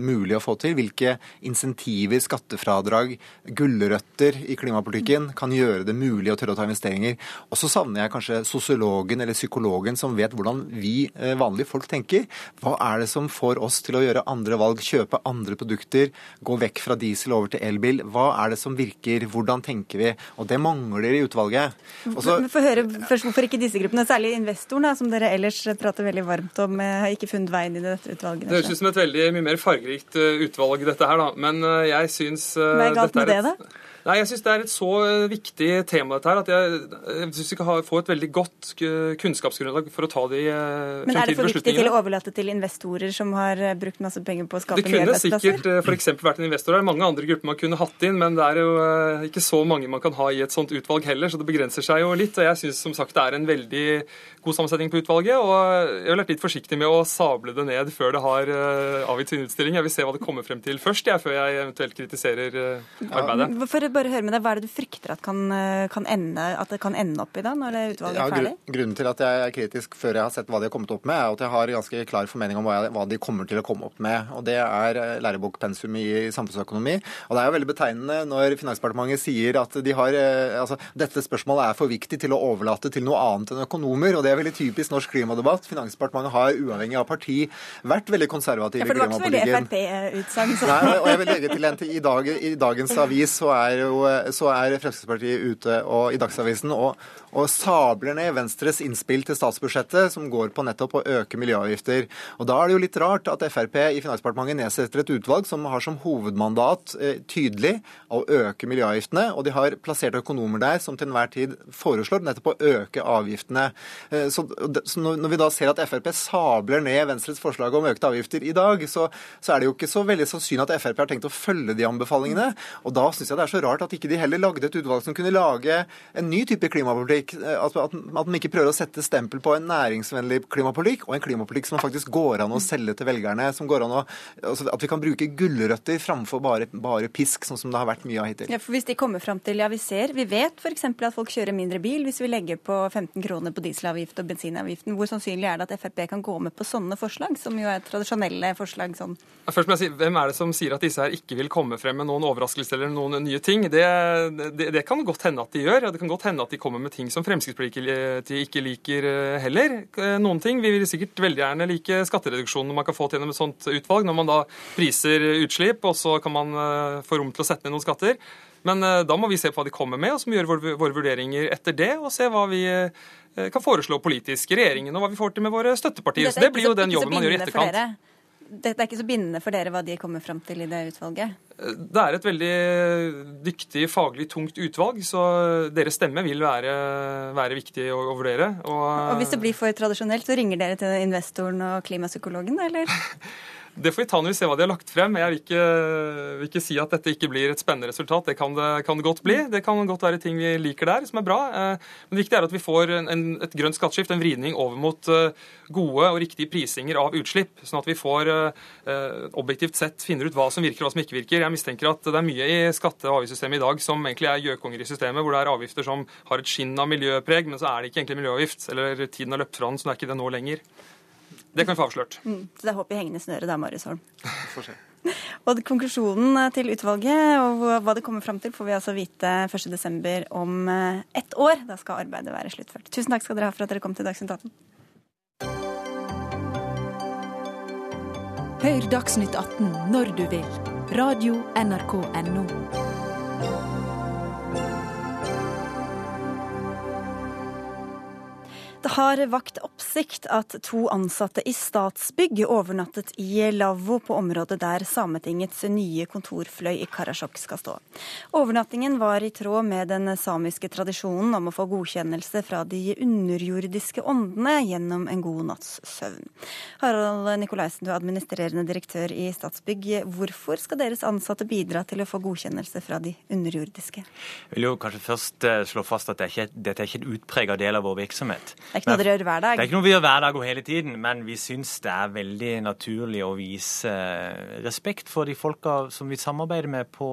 mulig mulig å få til? Hvilke insentiver, skattefradrag, gulrøtter i klimapolitikken kan gjøre det mulig å tørre å ta investeringer? Og så savner jeg kanskje sosiologen eller psykologen som vet hvordan vi eh, vanlige folk tenker. Hva er det som får oss til å gjøre andre valg, kjøpe andre produkter, gå vekk fra diesel over til elbil? Hva er det som virker? Hvordan tenker vi? Og det mangler i utvalget. Også, Få høre først hvorfor ikke disse gruppene, særlig investoren, som dere ellers prater veldig varmt om, eh, har ikke funnet veien i dette utvalget? Det høres ut som et veldig mye mer fargerikt rikt utvalg, dette her, da. Men eh, jeg syns eh, Hva er galt med det, da? Nei, jeg syns det er et så viktig tema dette her, at jeg, jeg syns vi kan få et veldig godt kunnskapsgrunnlag for å ta de fremtidige beslutningene. Men er det for viktig til å overlate til investorer som har brukt masse penger på å skape nye arbeidsplasser? Det kunne sikkert f.eks. vært en investor. Det er mange andre grupper man kunne hatt inn, men det er jo ikke så mange man kan ha i et sånt utvalg heller, så det begrenser seg jo litt. Og jeg syns som sagt det er en veldig god sammensetning på utvalget, og jeg har vært litt forsiktig med å sable det ned før det har avgitt sin utstilling. Jeg vil se hva det kommer frem til først, jeg, før jeg eventuelt kritiserer arbeidet. Ja, for bare høre med deg, Hva er det du frykter at, kan, eh, kan ende, at det kan ende opp i da, når det utvalget er ferdig? Ja, grunnen til at jeg er kritisk før jeg har sett hva de har kommet opp med, er at jeg har ganske klar formening om hva, jeg, hva de kommer til å komme opp med. og Det er eh, lærebokpensum i samfunnsøkonomi. Og Det er jo veldig betegnende når Finansdepartementet sier at de har, eh, altså, dette spørsmålet er for viktig til å overlate til noe annet enn økonomer. og Det er veldig typisk norsk klimadebatt. Finansdepartementet har uavhengig av parti vært veldig konservative i klimapolitikken. Ja, for det var ikke så veldig Frp-utsagn. Nei, og jeg vil legge til en i, dag, i dagens avis så er jo så er Fremskrittspartiet ute og, i Dagsavisen og, og sabler ned Venstres innspill til statsbudsjettet, som går på nettopp å øke miljøavgifter. Og Da er det jo litt rart at Frp i Finansdepartementet nedsetter et utvalg som har som hovedmandat eh, tydelig å øke miljøavgiftene, og de har plassert økonomer der som til enhver tid foreslår nettopp å øke avgiftene. Eh, så, så Når vi da ser at Frp sabler ned Venstres forslag om økte avgifter i dag, så, så er det jo ikke så veldig sannsynlig at Frp har tenkt å følge de anbefalingene. Og da syns jeg det er så rart at ikke de heller lagde et utvalg som kunne lage en ny type klimapolitikk. Eh, at, at, at de ikke prøver å sette stempel på en næringsvennlig klimapolitikk, og en klimapolitikk som faktisk går an å selge til velgerne. som går an å, altså At vi kan bruke gulrøtter framfor bare, bare, pisk, sånn som det har vært mye av hittil. Ja, for hvis de kommer fram til, ja vi ser, vi vet f.eks. at folk kjører mindre bil hvis vi legger på 15 kroner på dieselavgift og bensinavgiften. Hvor sannsynlig er det at Frp kan gå med på sånne forslag, som jo er tradisjonelle forslag? sånn? Først må jeg si, Hvem er det som sier at disse her ikke vil komme frem med noen overraskelser eller noen nye ting? Det, det, det, kan godt hende at de gjør. Det kan godt hende at de kommer med ting som Fremskrittspartiet ikke liker eh, heller. Eh, noen ting. Vi vil sikkert veldig gjerne like skattereduksjonene man kan få til gjennom et sånt utvalg, når man da priser utslipp, og så kan man eh, få rom til å sette ned noen skatter. Men da må vi se på hva de kommer med, og så må vi gjøre våre vurderinger etter det, og se hva vi kan foreslå politisk i regjeringen, og hva vi får til med våre støttepartier. Så det blir jo den jobben man gjør i etterkant. Dette er ikke så bindende for dere hva de kommer fram til i det utvalget? Det er et veldig dyktig, faglig tungt utvalg, så deres stemme vil være, være viktig å, å vurdere. Og, og, hvis det blir for tradisjonelt, så ringer dere til investoren og klimapsykologen, eller? Det får vi ta når vi ser hva de har lagt frem. Jeg vil ikke, vil ikke si at dette ikke blir et spennende resultat. Det kan det, kan det, godt bli. Det kan godt være ting vi liker der som er bra. Eh, men det viktige er at vi får en, et grønt skatteskift, en vridning over mot eh, gode og riktige prisinger av utslipp. Sånn at vi får eh, objektivt sett finner ut hva som virker og hva som ikke virker. Jeg mistenker at det er mye i skatte- og avgiftssystemet i dag som egentlig er gjøkonger i systemet, hvor det er avgifter som har et skinn av miljøpreg, men så er det ikke egentlig miljøavgift. Eller tiden har løpt fra den, så det er ikke det nå lenger. Det kan vi få avslørt. Mm, så det er håp i hengende snøre da, Marius Holm. Får se. Og Konklusjonen til utvalget og hva det kommer fram til, får vi altså vite 1.12. om eh, ett år. Da skal arbeidet være sluttført. Tusen takk skal dere ha for at dere kom til Dagsnytt 18. Hør Dagsnytt 18 når du vil. Radio NRK Radio.nrk.no. har vakt oppsikt at to ansatte i Statsbygg overnattet i lavvo på området der Sametingets nye kontorfløy i Karasjok skal stå. Overnattingen var i tråd med den samiske tradisjonen om å få godkjennelse fra de underjordiske åndene gjennom en god natts søvn. Harald Nikolaisen, du er administrerende direktør i Statsbygg. Hvorfor skal deres ansatte bidra til å få godkjennelse fra de underjordiske? Jeg vil jo kanskje først eh, slå fast at dette er ikke en utprega del av vår virksomhet. Det er ikke noe dere gjør hver dag? Det er ikke noe vi gjør hver dag og hele tiden, men vi syns det er veldig naturlig å vise eh, respekt for de folka som vi samarbeider med på,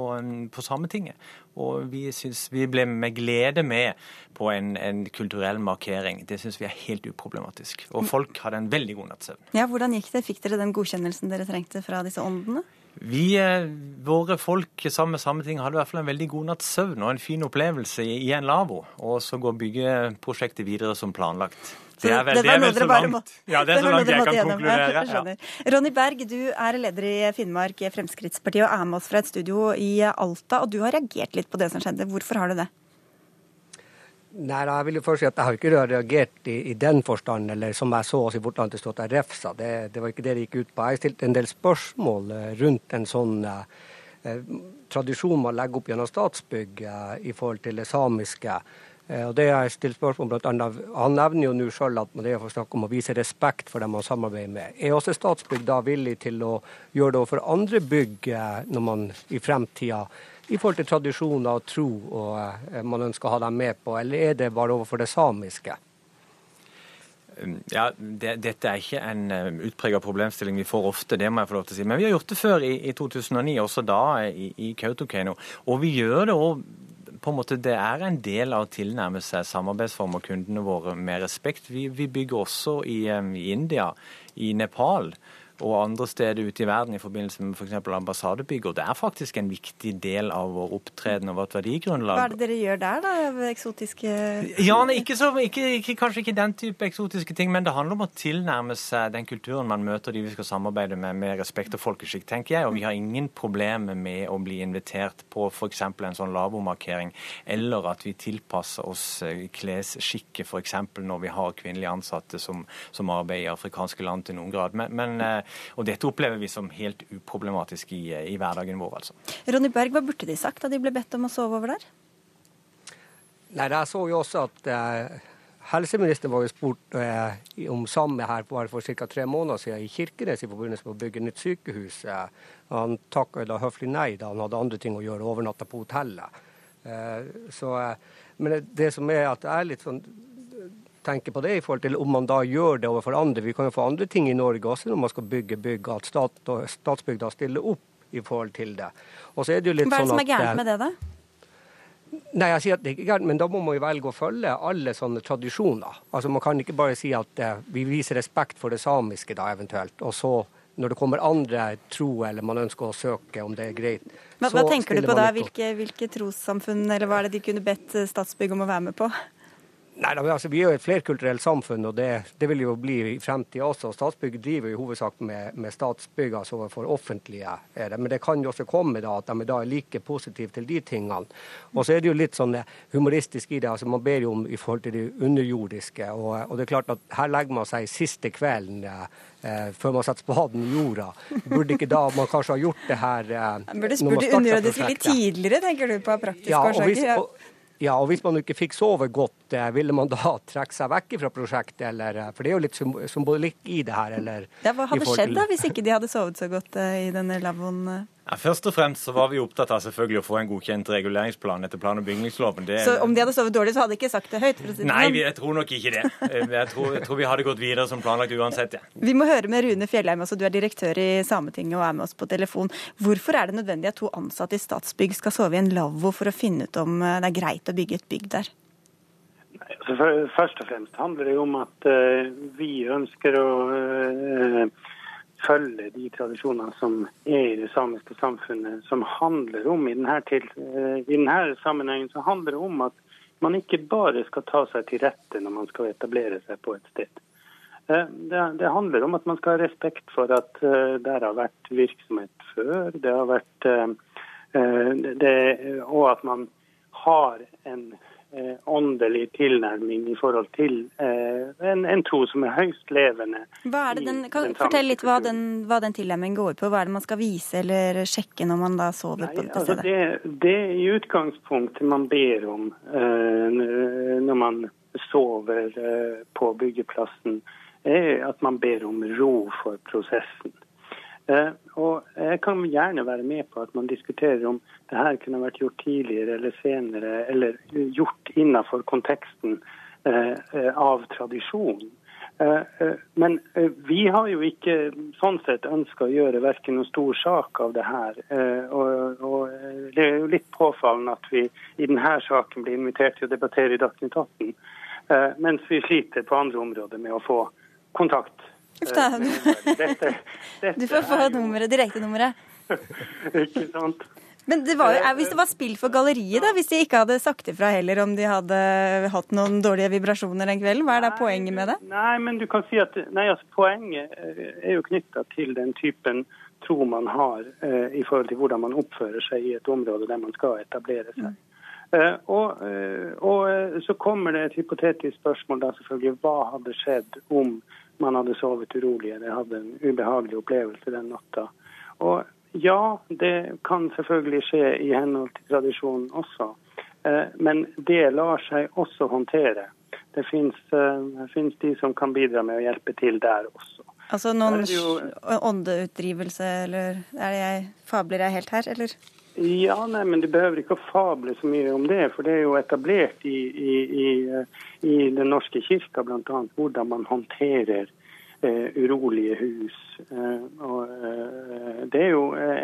på Sametinget. Og vi, synes, vi ble med glede med på en, en kulturell markering. Det syns vi er helt uproblematisk. Og folk hadde en veldig god natts søvn. Ja, hvordan gikk det? Fikk dere den godkjennelsen dere trengte fra disse åndene? Vi, eh, våre folk sammen med Sametinget hadde i hvert fall en veldig god natts søvn og en fin opplevelse i, en lavvo. Og så går byggeprosjektet videre som planlagt. Det er vel, det er vel så langt, ja, det er så langt jeg kan konkludere. Ja. Ronny Berg, du er leder i Finnmark Fremskrittspartiet og er med oss fra et studio i Alta. Og du har reagert litt på det som skjedde. Hvorfor har du det? Nei, jeg vil jo først si at jeg har ikke reagert i, i den forstand, eller som jeg så oss i land, det stod at jeg refsa. Det, det, var ikke det det gikk ut på. Jeg stilte en del spørsmål eh, rundt en sånn eh, eh, tradisjon man legger opp gjennom Statsbygg eh, i forhold til det samiske. Eh, og det jeg stilt spørsmål blant annet, Han nevner jo nå selv at det er snakk om å vise respekt for dem man samarbeider med. Er også Statsbygg da villig til å gjøre det overfor andre bygg eh, når man i fremtida i forhold til tradisjoner og tro og eh, man ønsker å ha dem med på, eller er det bare overfor det samiske? Um, ja, det, Dette er ikke en um, utpreget problemstilling vi får ofte, det må jeg få lov til å si. Men vi har gjort det før i, i 2009, også da i, i Kautokeino. Og vi gjør det òg på en måte, Det er en del av å tilnærme seg samarbeidsformer kundene våre med respekt. Vi, vi bygger også i, i India, i Nepal og andre steder ute i verden i forbindelse med f.eks. For ambassadebygg. Og det er faktisk en viktig del av vår opptreden og vårt verdigrunnlag. Hva er det dere gjør der, da? Eksotiske Ja, nei, ikke så, ikke, ikke, Kanskje ikke den type eksotiske ting, men det handler om å tilnærme seg den kulturen man møter de vi skal samarbeide med, med respekt og folkeskikk, tenker jeg. Og vi har ingen problemer med å bli invitert på f.eks. en sånn labomarkering, eller at vi tilpasser oss eh, klesskikket f.eks. når vi har kvinnelige ansatte som, som arbeider i afrikanske land til noen grad. Men, men eh, og Dette opplever vi som helt uproblematisk i, i hverdagen vår. altså. Ronny Berg, hva burde de sagt da de ble bedt om å sove over der? Nei, Jeg så jo også at eh, helseministeren var jo spurt eh, om samme her bare for ca. tre måneder siden i Kirkenes i forbindelse med å bygge nytt sykehus. Eh, han takka da høflig nei da han hadde andre ting å gjøre, overnatta på hotellet. Eh, så, eh, men det som er at jeg er litt sånn tenker på det i forhold til om man da gjør det overfor andre. Vi kan jo få andre ting i Norge også når man skal bygge bygg, at stat, statsbygda stiller opp i forhold til det. Og så er det jo litt Hva er det sånn som er gærent med det, da? Nei, jeg sier at det er ikke gærent, men da må man jo velge å følge alle sånne tradisjoner. Altså Man kan ikke bare si at eh, vi viser respekt for det samiske, da eventuelt. Og så, når det kommer andre tro eller man ønsker å søke om det er greit Hva, hva tenker du på da? Hvilke, hvilke trossamfunn eller hva er det de kunne bedt Statsbygg om å være med på? Nei, altså, Vi er jo et flerkulturelt samfunn, og det, det vil jo bli i fremtida også. Statsbygg driver i hovedsak med, med statsbygg, altså for offentlige. det. Men det kan jo også komme da, at de da er like positive til de tingene. Og så er det jo litt sånn humoristisk i det. altså Man ber jo om i forhold til det underjordiske. Og, og det er klart at her legger man seg siste kvelden. Eh, før man setter spaden i jorda. Burde ikke da man kanskje ha gjort det her eh, Burde spurt det underjordiske litt tidligere, tenker du, på praktiske ja, årsaker? Ja. Ja, og Hvis man ikke fikk sove godt, eh, ville man da trekke seg vekk fra prosjektet? Eller, eh, for det er jo litt symbolikk i det her. Eller, ja, hva hadde skjedd da, hvis ikke de hadde sovet så godt i denne lavvoen? Ja, først og fremst så var vi opptatt av selvfølgelig å få en godkjent reguleringsplan etter plan- og bygningsloven. Det... Så om de hadde sovet dårlig, så hadde de ikke sagt det høyt? For å si det Nei, vi, jeg tror nok ikke det. Jeg tror, jeg tror, vi hadde gått videre som planlagt uansett. Ja. Vi må høre med Rune Fjellheim, altså du er direktør i Sametinget og er med oss på telefon. Hvorfor er det nødvendig at to ansatte i Statsbygg skal sove i en lavvo for å finne ut om det er greit å bygge et bygg der? Nei, altså for, først og fremst handler det om at uh, vi ønsker å uh, følge de tradisjonene som er i det samiske samfunnet, som handler om i denne, til, uh, i denne sammenhengen så handler det om at man ikke bare skal ta seg til rette når man skal etablere seg på et sted. Det, det handler om at man skal ha respekt for at det har vært virksomhet før. Det har vært det, Og at man har en eh, åndelig tilnærming i forhold til eh, en, en, tro som er høyst levende. Er den, kan du fortelle litt hva den, hva den tilnærmingen går på? Hva er det man skal vise eller sjekke når man da sover Nei, på dette altså det, det i utgangspunktet man ber om eh, når man sover eh, på byggeplassen, er at man ber om ro for prosessen. Eh, og Jeg kan gjerne være med på at man diskuterer om det her kunne vært gjort tidligere eller senere, eller gjort innenfor konteksten eh, av tradisjon. Men vi har jo ikke sånn sett ønska å gjøre verken noen stor sak av det her. Og, og, det er jo litt påfallende at vi i denne saken blir invitert til å debattere i Dagsnytt 18, mens vi sliter på andre områder med å få kontakt Uff da. Du får få nummeret, direktenummeret. Ikke sant. Men det var, hvis det var spill for galleriet, da, hvis de ikke hadde sagt ifra heller om de hadde hatt noen dårlige vibrasjoner den kvelden, hva er da poenget med det? Nei, men du kan si at nei, altså, Poenget eh, er jo knytta til den typen tro man har eh, i forhold til hvordan man oppfører seg i et område der man skal etablere seg. Mm. Eh, og, eh, og, eh, så kommer det et hypotetisk spørsmål da selvfølgelig. Hva hadde skjedd om man hadde sovet urolig eller hadde en ubehagelig opplevelse den natta. Og ja, det kan selvfølgelig skje i henhold til tradisjonen også. Eh, men det lar seg også håndtere. Det fins eh, de som kan bidra med å hjelpe til der også. Altså noen åndeutdrivelse, eller er det jeg, fabler jeg helt her, eller? Ja, nei, men Du behøver ikke å fable så mye om det, for det er jo etablert i, i, i, i Den norske kirka bl.a. hvordan man håndterer eh, urolige hus. Eh, og, eh, det,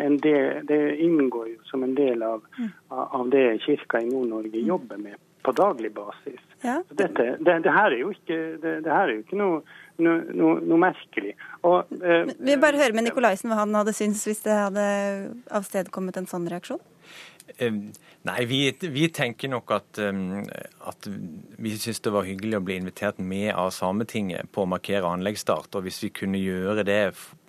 en del, det inngår jo som en del av, mm. av det kirka i Nord-Norge jobber med på daglig basis. Ja. Dette, det, det, her er ikke, det, det her er jo ikke noe, noe, noe, noe merkelig. Og, eh, vi vil bare høre med Nikolaisen hva han hadde syntes hvis det hadde avstedkommet en sånn reaksjon? Nei, vi, vi, tenker nok at, at vi syns det var hyggelig å bli invitert med av Sametinget på å markere anleggsstart. Og hvis vi kunne gjøre det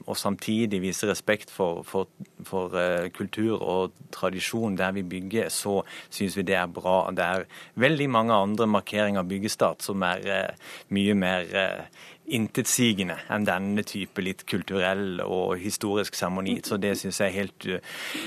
og samtidig vise respekt for, for, for uh, kultur og tradisjon der vi bygger, så syns vi det er bra. Det er veldig mange andre markeringer av byggestart som er uh, mye mer uh, intetsigende enn denne type litt kulturell og historisk seremoni. Så det syns jeg er helt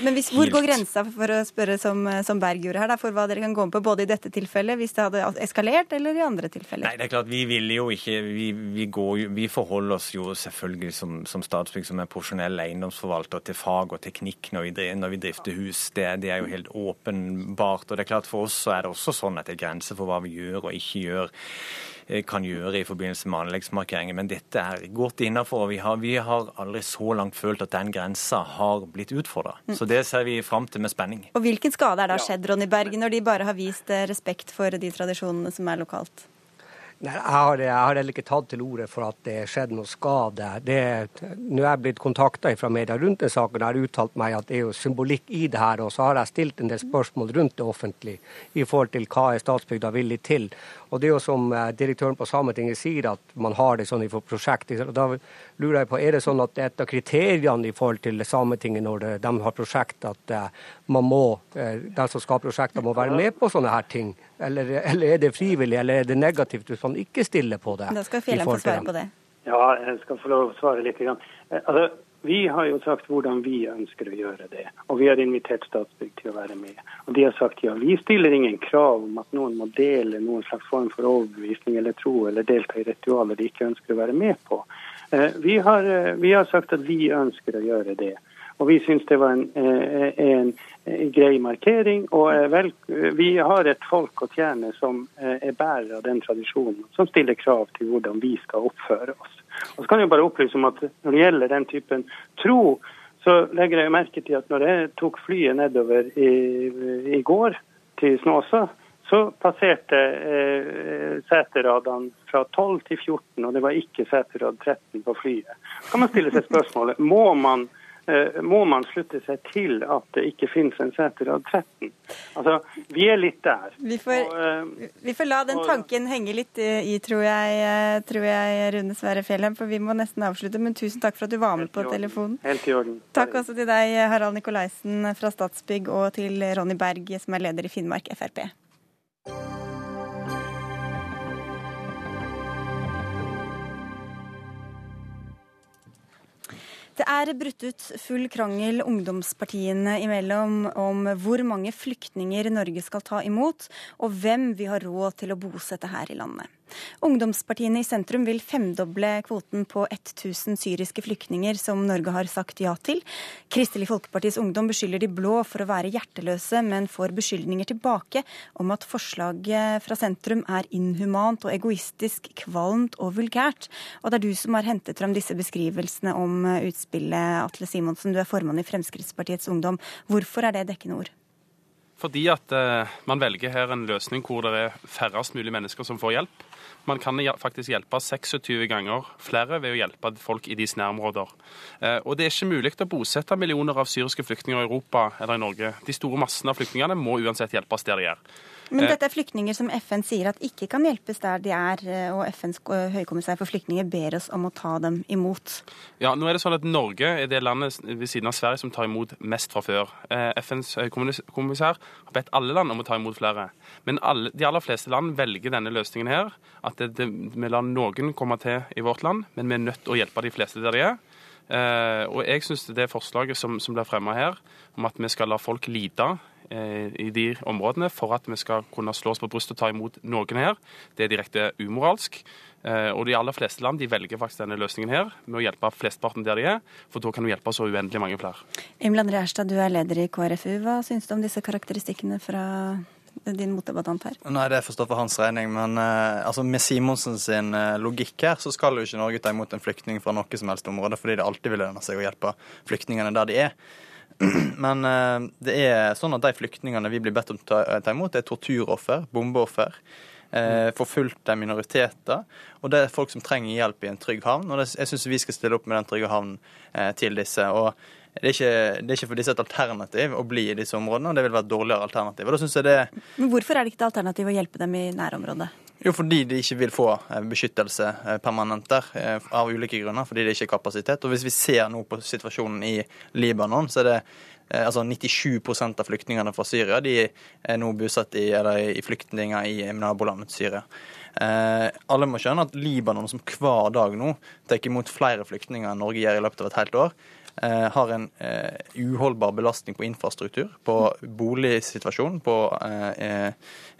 Men hvis, Hvor går grensa, for å spørre som, som Berg gjorde her, da, for hva dere kan gå med på både i dette tilfellet, hvis det hadde eskalert, eller i andre tilfeller? Nei, det er klart, Vi ville jo ikke Vi, vi, går, vi forholder oss jo selvfølgelig som, som Statsbygg som er profesjonell eiendomsforvalter til fag og teknikk når vi, når vi drifter hus. Det, det, er jo helt åpenbart. Og det er klart For oss så er det også sånn at det er grenser for hva vi gjør og ikke gjør Eh, kan gjøre i forbindelse med anleggsmarkeringer. Men dette er godt innafor. Vi, vi har aldri så langt følt at den grensa har blitt utfordra. Mm. Så det ser vi fram til med spenning. Og Hvilken skade er det skjedd Ronny Berg, når de bare har vist eh, respekt for de tradisjonene som er lokalt? Nei, jeg har, jeg har heller ikke tatt til orde for at det skjedde noe skade. Det, nå er jeg blitt kontakta fra media rundt den saken. og har uttalt meg at det er jo symbolikk i det her. Og så har jeg stilt en del spørsmål rundt det offentlige i forhold til hva er Statsbygda villig til. Og det er jo som eh, direktøren på Sametinget sier, at man har det sånn i prosjektet. Da lurer jeg på, Er det sånn at et av kriteriene i forhold til Sametinget når de har prosjekt, at eh, man må, eh, de som skal ha prosjekter må være med på sånne her ting? Eller, eller, er det frivillig, eller er det negativt hvis man ikke stiller på det? Da skal Fjellheim få svare på det. Ja, jeg skal få lov å svare litt. Altså, vi har jo sagt hvordan vi ønsker å gjøre det. Og vi har invitert Statsbygg til å være med. Og de har sagt ja, vi stiller ingen krav om at noen må dele noen slags form for overbevisning eller tro eller delta i ritualer de ikke ønsker å være med på. Eh, vi har, eh, vi har sagt at vi ønsker å gjøre det. Og vi syns det var en, eh, en, grei markering. Og vel, vi har et folk å tjene som er bærer av den tradisjonen, som stiller krav til hvordan vi skal oppføre oss. Og så kan jeg bare opplyse om at Når det gjelder den typen tro, så legger jeg merke til at når jeg tok flyet nedover i, i går til Snåsa, så passerte eh, seteradene fra 12 til 14, og det var ikke seterad 13 på flyet. Så kan man stille seg spørsmålet må man Eh, må man slutte seg til at det ikke finnes en seterad 13. Altså, Vi er litt der. Vi får, og, eh, vi får la den tanken henge litt i, tror jeg, tror jeg Rune Sverre Fjellheim, for vi må nesten avslutte. Men tusen takk for at du var med på telefonen. Helt i orden. Takk også til deg, Harald Nikolaisen fra Statsbygg, og til Ronny Berg, som er leder i Finnmark Frp. Det er brutt ut full krangel ungdomspartiene imellom om hvor mange flyktninger Norge skal ta imot, og hvem vi har råd til å bosette her i landet. Ungdomspartiene i sentrum vil femdoble kvoten på 1000 syriske flyktninger som Norge har sagt ja til. Kristelig Folkepartis Ungdom beskylder de blå for å være hjerteløse, men får beskyldninger tilbake om at forslaget fra sentrum er inhumant og egoistisk, kvalmt og vulgært. Og det er du som har hentet fram disse beskrivelsene om utspillet, Atle Simonsen. Du er formann i Fremskrittspartiets Ungdom. Hvorfor er det dekkende ord? Fordi at eh, man velger her en løsning hvor det er færrest mulig mennesker som får hjelp. Man kan faktisk hjelpe 26 ganger flere ved å hjelpe folk i deres nærområder. Eh, og det er ikke mulig å bosette millioner av syriske flyktninger i Europa eller i Norge. De store massene av flyktningene må uansett hjelpes der de er. Men eh, dette er flyktninger som FN sier at ikke kan hjelpes der de er, eh, og FNs høykommissær for flyktninger ber oss om å ta dem imot. Ja, nå er det sånn at Norge er det landet ved siden av Sverige som tar imot mest fra før. FNs høykommissær har bedt alle land om å ta imot flere. Men alle, de aller fleste land velger denne løsningen her. At det, det, vi lar noen komme til i vårt land, men vi er nødt til å hjelpe de fleste der de er. Uh, og jeg syns det forslaget som, som blir fremma her, om at vi skal la folk lide eh, i de områdene for at vi skal kunne slå oss på brystet og ta imot noen her, det er direkte umoralsk. Eh, og de aller fleste land de velger faktisk denne løsningen her, med å hjelpe flesteparten der de er, for da kan du hjelpe så uendelig mange flere. Emil André Erstad, du er leder i KrFU. Hva syns du om disse karakteristikkene fra din motdebattant her? Nei, det får stå for hans regning. Men uh, altså, med Simonsen sin logikk her, så skal jo ikke Norge ta imot en flyktning fra noe som helst område, fordi det alltid vil lønne seg å hjelpe flyktningene der de er. Men uh, det er sånn at de flyktningene vi blir bedt om å ta, imot, er torturoffer, bombeoffer. Forfulgte minoriteter. Og det er folk som trenger hjelp i en trygg havn. Og det, jeg syns vi skal stille opp med den trygge havnen til disse. Og det er, ikke, det er ikke for disse et alternativ å bli i disse områdene, og det vil være et dårligere alternativ. Og da synes jeg det... Men Hvorfor er det ikke et alternativ å hjelpe dem i nærområdet? Jo, fordi de ikke vil få eh, beskyttelse eh, permanent der, eh, av ulike grunner. Fordi det ikke er kapasitet. Og hvis vi ser nå på situasjonen i Libanon, så er det altså 97% av flyktningene fra Syria de er nå bosatt i, i flyktninger i nabolandet Syria. Eh, alle må skjønne at Libanon, som hver dag nå tar imot flere flyktninger enn Norge gjør i løpet av et helt år, har en eh, uholdbar belastning på infrastruktur, på boligsituasjon, på eh,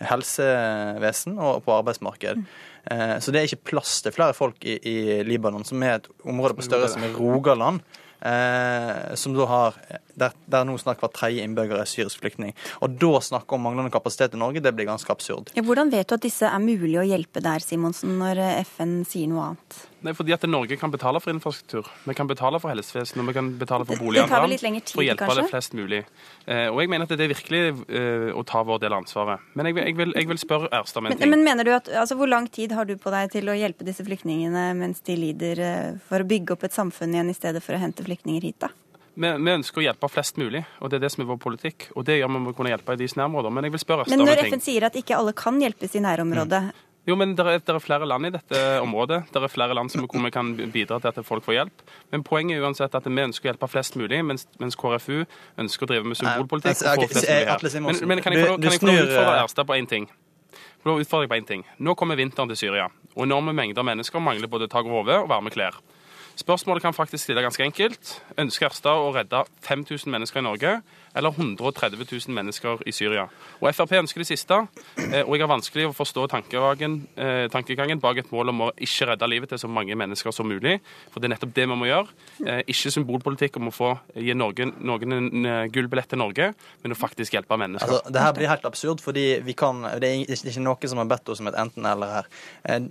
helsevesen og på arbeidsmarked. Så det er ikke plass til flere folk i, i Libanon, som er et område på størrelse med Rogaland. Eh, som da har der, der nå snart hver tredje innbygger er syrisk flyktning. Og da snakke om manglende kapasitet i Norge, det blir ganske absurd. Ja, hvordan vet du at disse er mulig å hjelpe der, Simonsen, når FN sier noe annet? Nei, fordi at Norge kan betale for infrastruktur. Vi kan betale for helsevesenet, og vi kan betale for boliger for å hjelpe det flest mulig. Eh, og jeg mener at det er virkelig eh, å ta vår del av ansvaret. Men jeg vil, jeg vil, jeg vil spørre Erstad om en ting. Men, men mener du at, altså, Hvor lang tid har du på deg til å hjelpe disse flyktningene mens de lider, eh, for å bygge opp et samfunn igjen i stedet for å hente flyktninger hit, da? Vi, vi, ønsker å hjelpe flest mulig, og det er det som er vår politikk. Og det gjør vi med å kunne hjelpe i deres nærområder. Men jeg vil spørre Ørstad om en ting. Men når FN sier at ikke alle kan hjelpes i nærområdet, mm. Jo, men det er, er, flere land i dette området. Det er flere land som vi kan bidra til at folk får hjelp. Men poenget er uansett at vi ønsker å hjelpe flest mulig, mens, mens KrFU ønsker å drive med symbolpolitikk. Men, men kan jeg få, utfordre Erstad på én ting? Få utfordre på én ting. Nå kommer vinteren til Syria, og enorme mengder mennesker mangler både tak over hodet og varme klær. Spørsmålet kan faktisk stille ganske enkelt. Ønsker Erstad å redde 5000 mennesker i Norge, eller 130 000 mennesker i Syria? Og Frp ønsker det siste, eh, og jeg har vanskelig å forstå eh, tankegangen bak et mål om å ikke redde livet til så mange mennesker som mulig. For det er nettopp det vi må gjøre. Eh, ikke symbolpolitikk om å få gi Norge, noen en gullbillett til Norge, men å faktisk hjelpe mennesker. Altså, det her blir helt absurd, fordi kan, det er ikke noe som har bedt oss om et enten-eller her.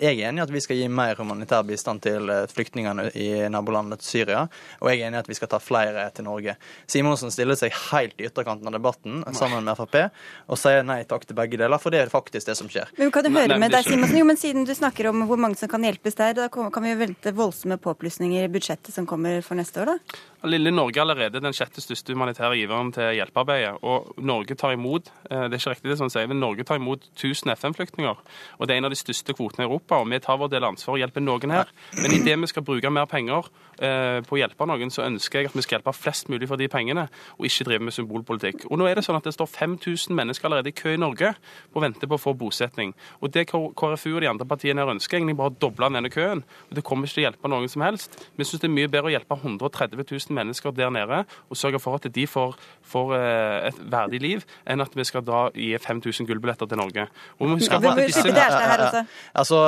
Jeg er enig i at vi skal gi mer humanitær bistand til flyktningene i nabolandet Syria. Og jeg er enig i at vi skal ta flere til Norge. Simonsen stiller seg helt i ytterkanten av debatten sammen med Frp og sier nei takk til begge deler, for det er faktisk det som skjer. Men kan du høre med deg, Simonsen? Jo, men Siden du snakker om hvor mange som kan hjelpes der, da kan vi jo vente voldsomme påplussinger i budsjettet som kommer for neste år, da? Lille Norge er allerede den sjette største humanitære giveren til hjelpearbeidet. Og Norge tar imot eh, det er ikke riktig det som sier, men Norge tar imot 1000 FN-flyktninger. Og Det er en av de største kvotene i Europa. og Vi tar vår del ansvar og hjelper noen her. Men idet vi skal bruke mer penger eh, på å hjelpe noen, så ønsker jeg at vi skal hjelpe flest mulig for de pengene, og ikke drive med symbolpolitikk. Og nå er Det sånn at det står 5000 mennesker allerede i kø i Norge på å vente på å få bosetning. Og Det KrFU og de andre partiene her ønsker, egentlig bare å doble denne køen. og Det kommer ikke til å hjelpe noen som helst. Vi syns det er mye bedre å hjelpe 130 000 mennesker der nede og sørge for at de får, får eh, et verdig liv, enn at vi skal da gi 5000 gullbilletter til Norge. Og vi må huske på at disse... Altså,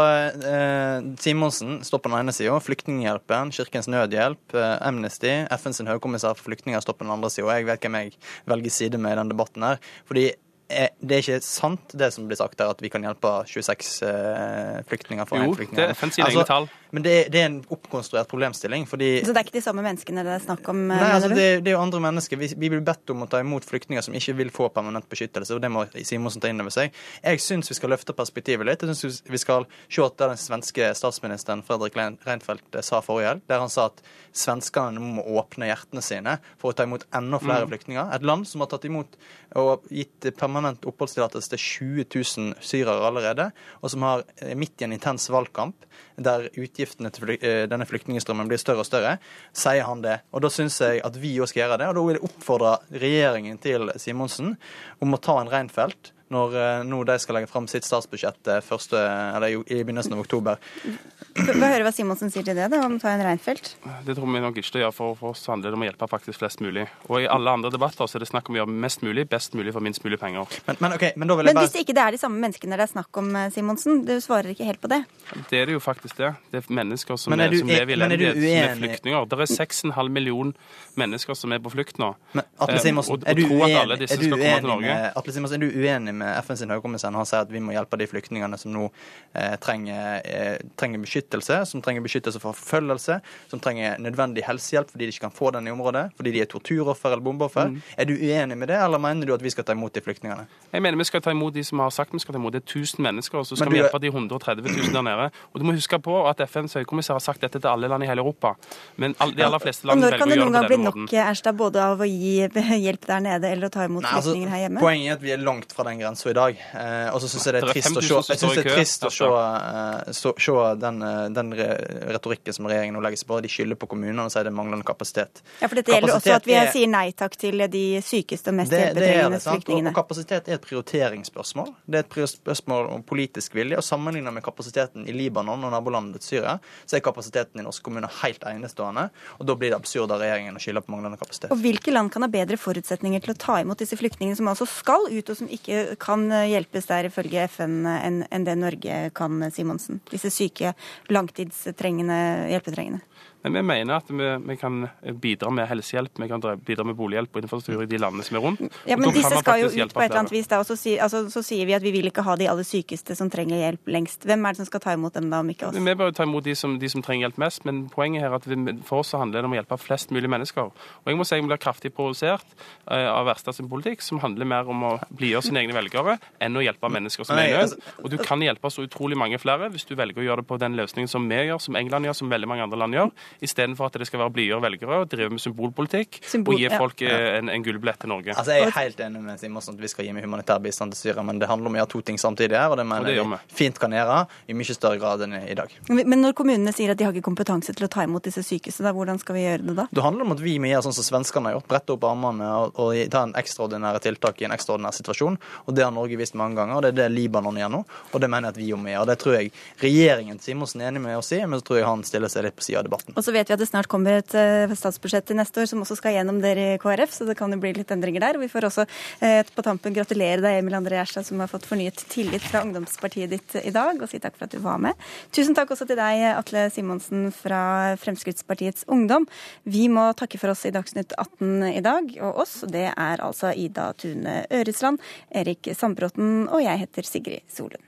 Simonsen står på den ene sida, Flyktninghjelpen, Kirkens Nødhjelp, Amnesty, FNs høykommissær for flyktninger på den andre sida. Jeg vet hvem jeg velger side med i denne debatten her. Fordi Eh, det er ikke sant det som blir sagt her, at vi kan hjelpe 26 flyktninger for én flyktning. Jo, det er FNs altså, egne tall. Men det, det, er en oppkonstruert problemstilling. fordi... Så det er ikke de samme menneskene det er snakk om? Eh, Nei, altså, det, det, er jo andre mennesker. Vi, vi, blir bedt om å ta imot flyktninger som ikke vil få permanent beskyttelse, og det må Simonsen ta inn over seg. Jeg syns vi skal løfte perspektivet litt. Jeg syns vi skal se at det den svenske statsministeren Fredrik Reinfeldt sa forrige helg, der han sa at svenskene nå må åpne hjertene sine for å ta imot enda flere mm. flyktninger. Et land som har tatt imot og gitt permanent oppholdstillatelse til 20 000 syrere allerede, og som har eh, midt i en intens valgkamp, der utgiftene til eh, denne flyktningstrømmen blir større og større, sier han det. Og Da syns jeg at vi òg skal gjøre det. Og da vil jeg oppfordre regjeringen til Simonsen om å ta en Reinfeldt når eh, nå de skal legge fram sitt statsbudsjett første, eller, i begynnelsen av oktober. Få høre hva Simonsen sier til det, da, om å ta en Reinfeldt. Det tror vi nok ikke det gjør. For, for oss handler det om å hjelpe faktisk flest mulig. Og i alle andre debatter så er det snakk om å gjøre mest mulig, best mulig for minst mulig penger. Men, men, okay, men, men bare... hvis ikke det er de samme menneskene det er snakk om, eh, Simonsen, du svarer ikke helt på det? Det er det jo faktisk det. Det er mennesker som, er, er, som lever i elendighet, som er flyktninger. Det er 6,5 millioner mennesker som er på flykt nå. Men Atle Simonsen, er, du uenig, er, du er du uenig med FNs høykommissær når han sier at vi må hjelpe de flyktningene som nå eh, trenger, eh, trenger, beskyttelse, som trenger beskyttelse for forfølgelse, som trenger nødvendig helsehjelp fordi de ikke kan få den i området, fordi de er torturoffer eller bombeoffer. Mm. Er du uenig med det, eller mener du at vi skal ta imot de flyktningene? Jeg mener vi skal ta imot de som har sagt vi skal ta imot. Det er 1000 mennesker, og så skal du... vi hjelpe de 130 000 der nede. Og du må huske på at FNs høykommissær har sagt dette til alle land i hele Europa. Men de aller fleste land velger å gjøre det på denne måten. Når kan det noen gang bli nok, Erstad, både av å gi hjelp der nede eller å ta imot altså, flyktninger her hjemme? Poenget er at vi er langt fra den grensa i dag. Eh, og så syns jeg det er trist å se, jeg synes det er trist å se, se, se den, eh, den, retorikken som regjeringen nå legger seg på. De skylder på kommunene og sier det er manglende kapasitet. Ja, for dette gjelder også at vi er, sier nei takk til de sykeste og mest hjelpetrengende flyktningene. Og, kapasitet er et prioriteringsspørsmål. Det er et spørsmål om politisk vilje. og Sammenlignet med kapasiteten i Libanon og nabolandet Syria, så er kapasiteten i norske kommuner helt enestående. og Da blir det absurd av regjeringen å skylde på manglende kapasitet. Og Hvilke land kan ha bedre forutsetninger til å ta imot disse flyktningene som altså skal ut, og som ikke kan hjelpes der ifølge FN enn en det Norge kan, Simonsen? Disse syke, langtidstrengende, hjelpetrengende. Men vi mener at vi, vi, kan bidra med helsehjelp, vi kan bidra med bolighjelp og infrastruktur i de landene som er rundt. Ja, Men disse skal jo ut på et eller annet vis. da, og så, si, altså, så, sier vi at vi vil ikke ha de aller sykeste som trenger hjelp lengst. Hvem er det som skal ta imot dem da, om ikke oss? Vi bør ta imot de som, de som trenger hjelp mest, men poenget her er at vi, for oss så handler det om å hjelpe flest mulig mennesker. Og jeg må si jeg blir kraftig provosert uh, av Verstad sin politikk, som handler mer om å blidgjøre sine egne velgere enn å hjelpe mennesker som er i nød. Altså- og du kan hjelpe så utrolig mange flere hvis du velger å gjøre det på den løsningen som vi gjør, som England gjør, som veldig mange andre land gjør, istedenfor at det skal være blidere velgere og drive med symbolpolitikk Symbol, og gi folk ja. Eh, en, en gullbillett til Norge. Altså, Jeg er helt enig med Simonsen at vi skal gi med humanitær bistand til Syria, men det handler om å gjøre to ting samtidig her, og det mener og det vi fint kan gjøre i mye større grad enn i dag. Men når kommunene sier at de har ikke kompetanse til å ta imot disse sykehusene, hvordan skal vi gjøre det da? Det handler om at vi må gjøre sånn som svenskene har gjort, brette opp armene og, og ta en ekstraordinære tiltak i en ekstraordinær situasjon. Og det har Norge vist mange ganger, og det er det Libanon gjør nå. Og det mener jeg at vi må gjøre. Det tror jeg regjeringen Simonsen er enig med oss i, men så tror jeg han stiller seg litt på sida av debatten. Og så vet vi at det snart kommer et uh, statsbudsjett til neste år som også skal gjennom dere i KrF, så det kan jo bli litt endringer der. Vi får også eh, på tampen gratulere deg, Emil André Gjerstad, som har fått fornyet tillit fra ungdomspartiet ditt i dag, og si takk for at du var med. Tusen takk også til deg, Atle Simonsen fra Fremskrittspartiets Ungdom. Vi må takke for oss i Dagsnytt 18 i dag, og oss, det er altså Ida Tune Øresland, Erik Sandbråten og jeg heter Sigrid Solund.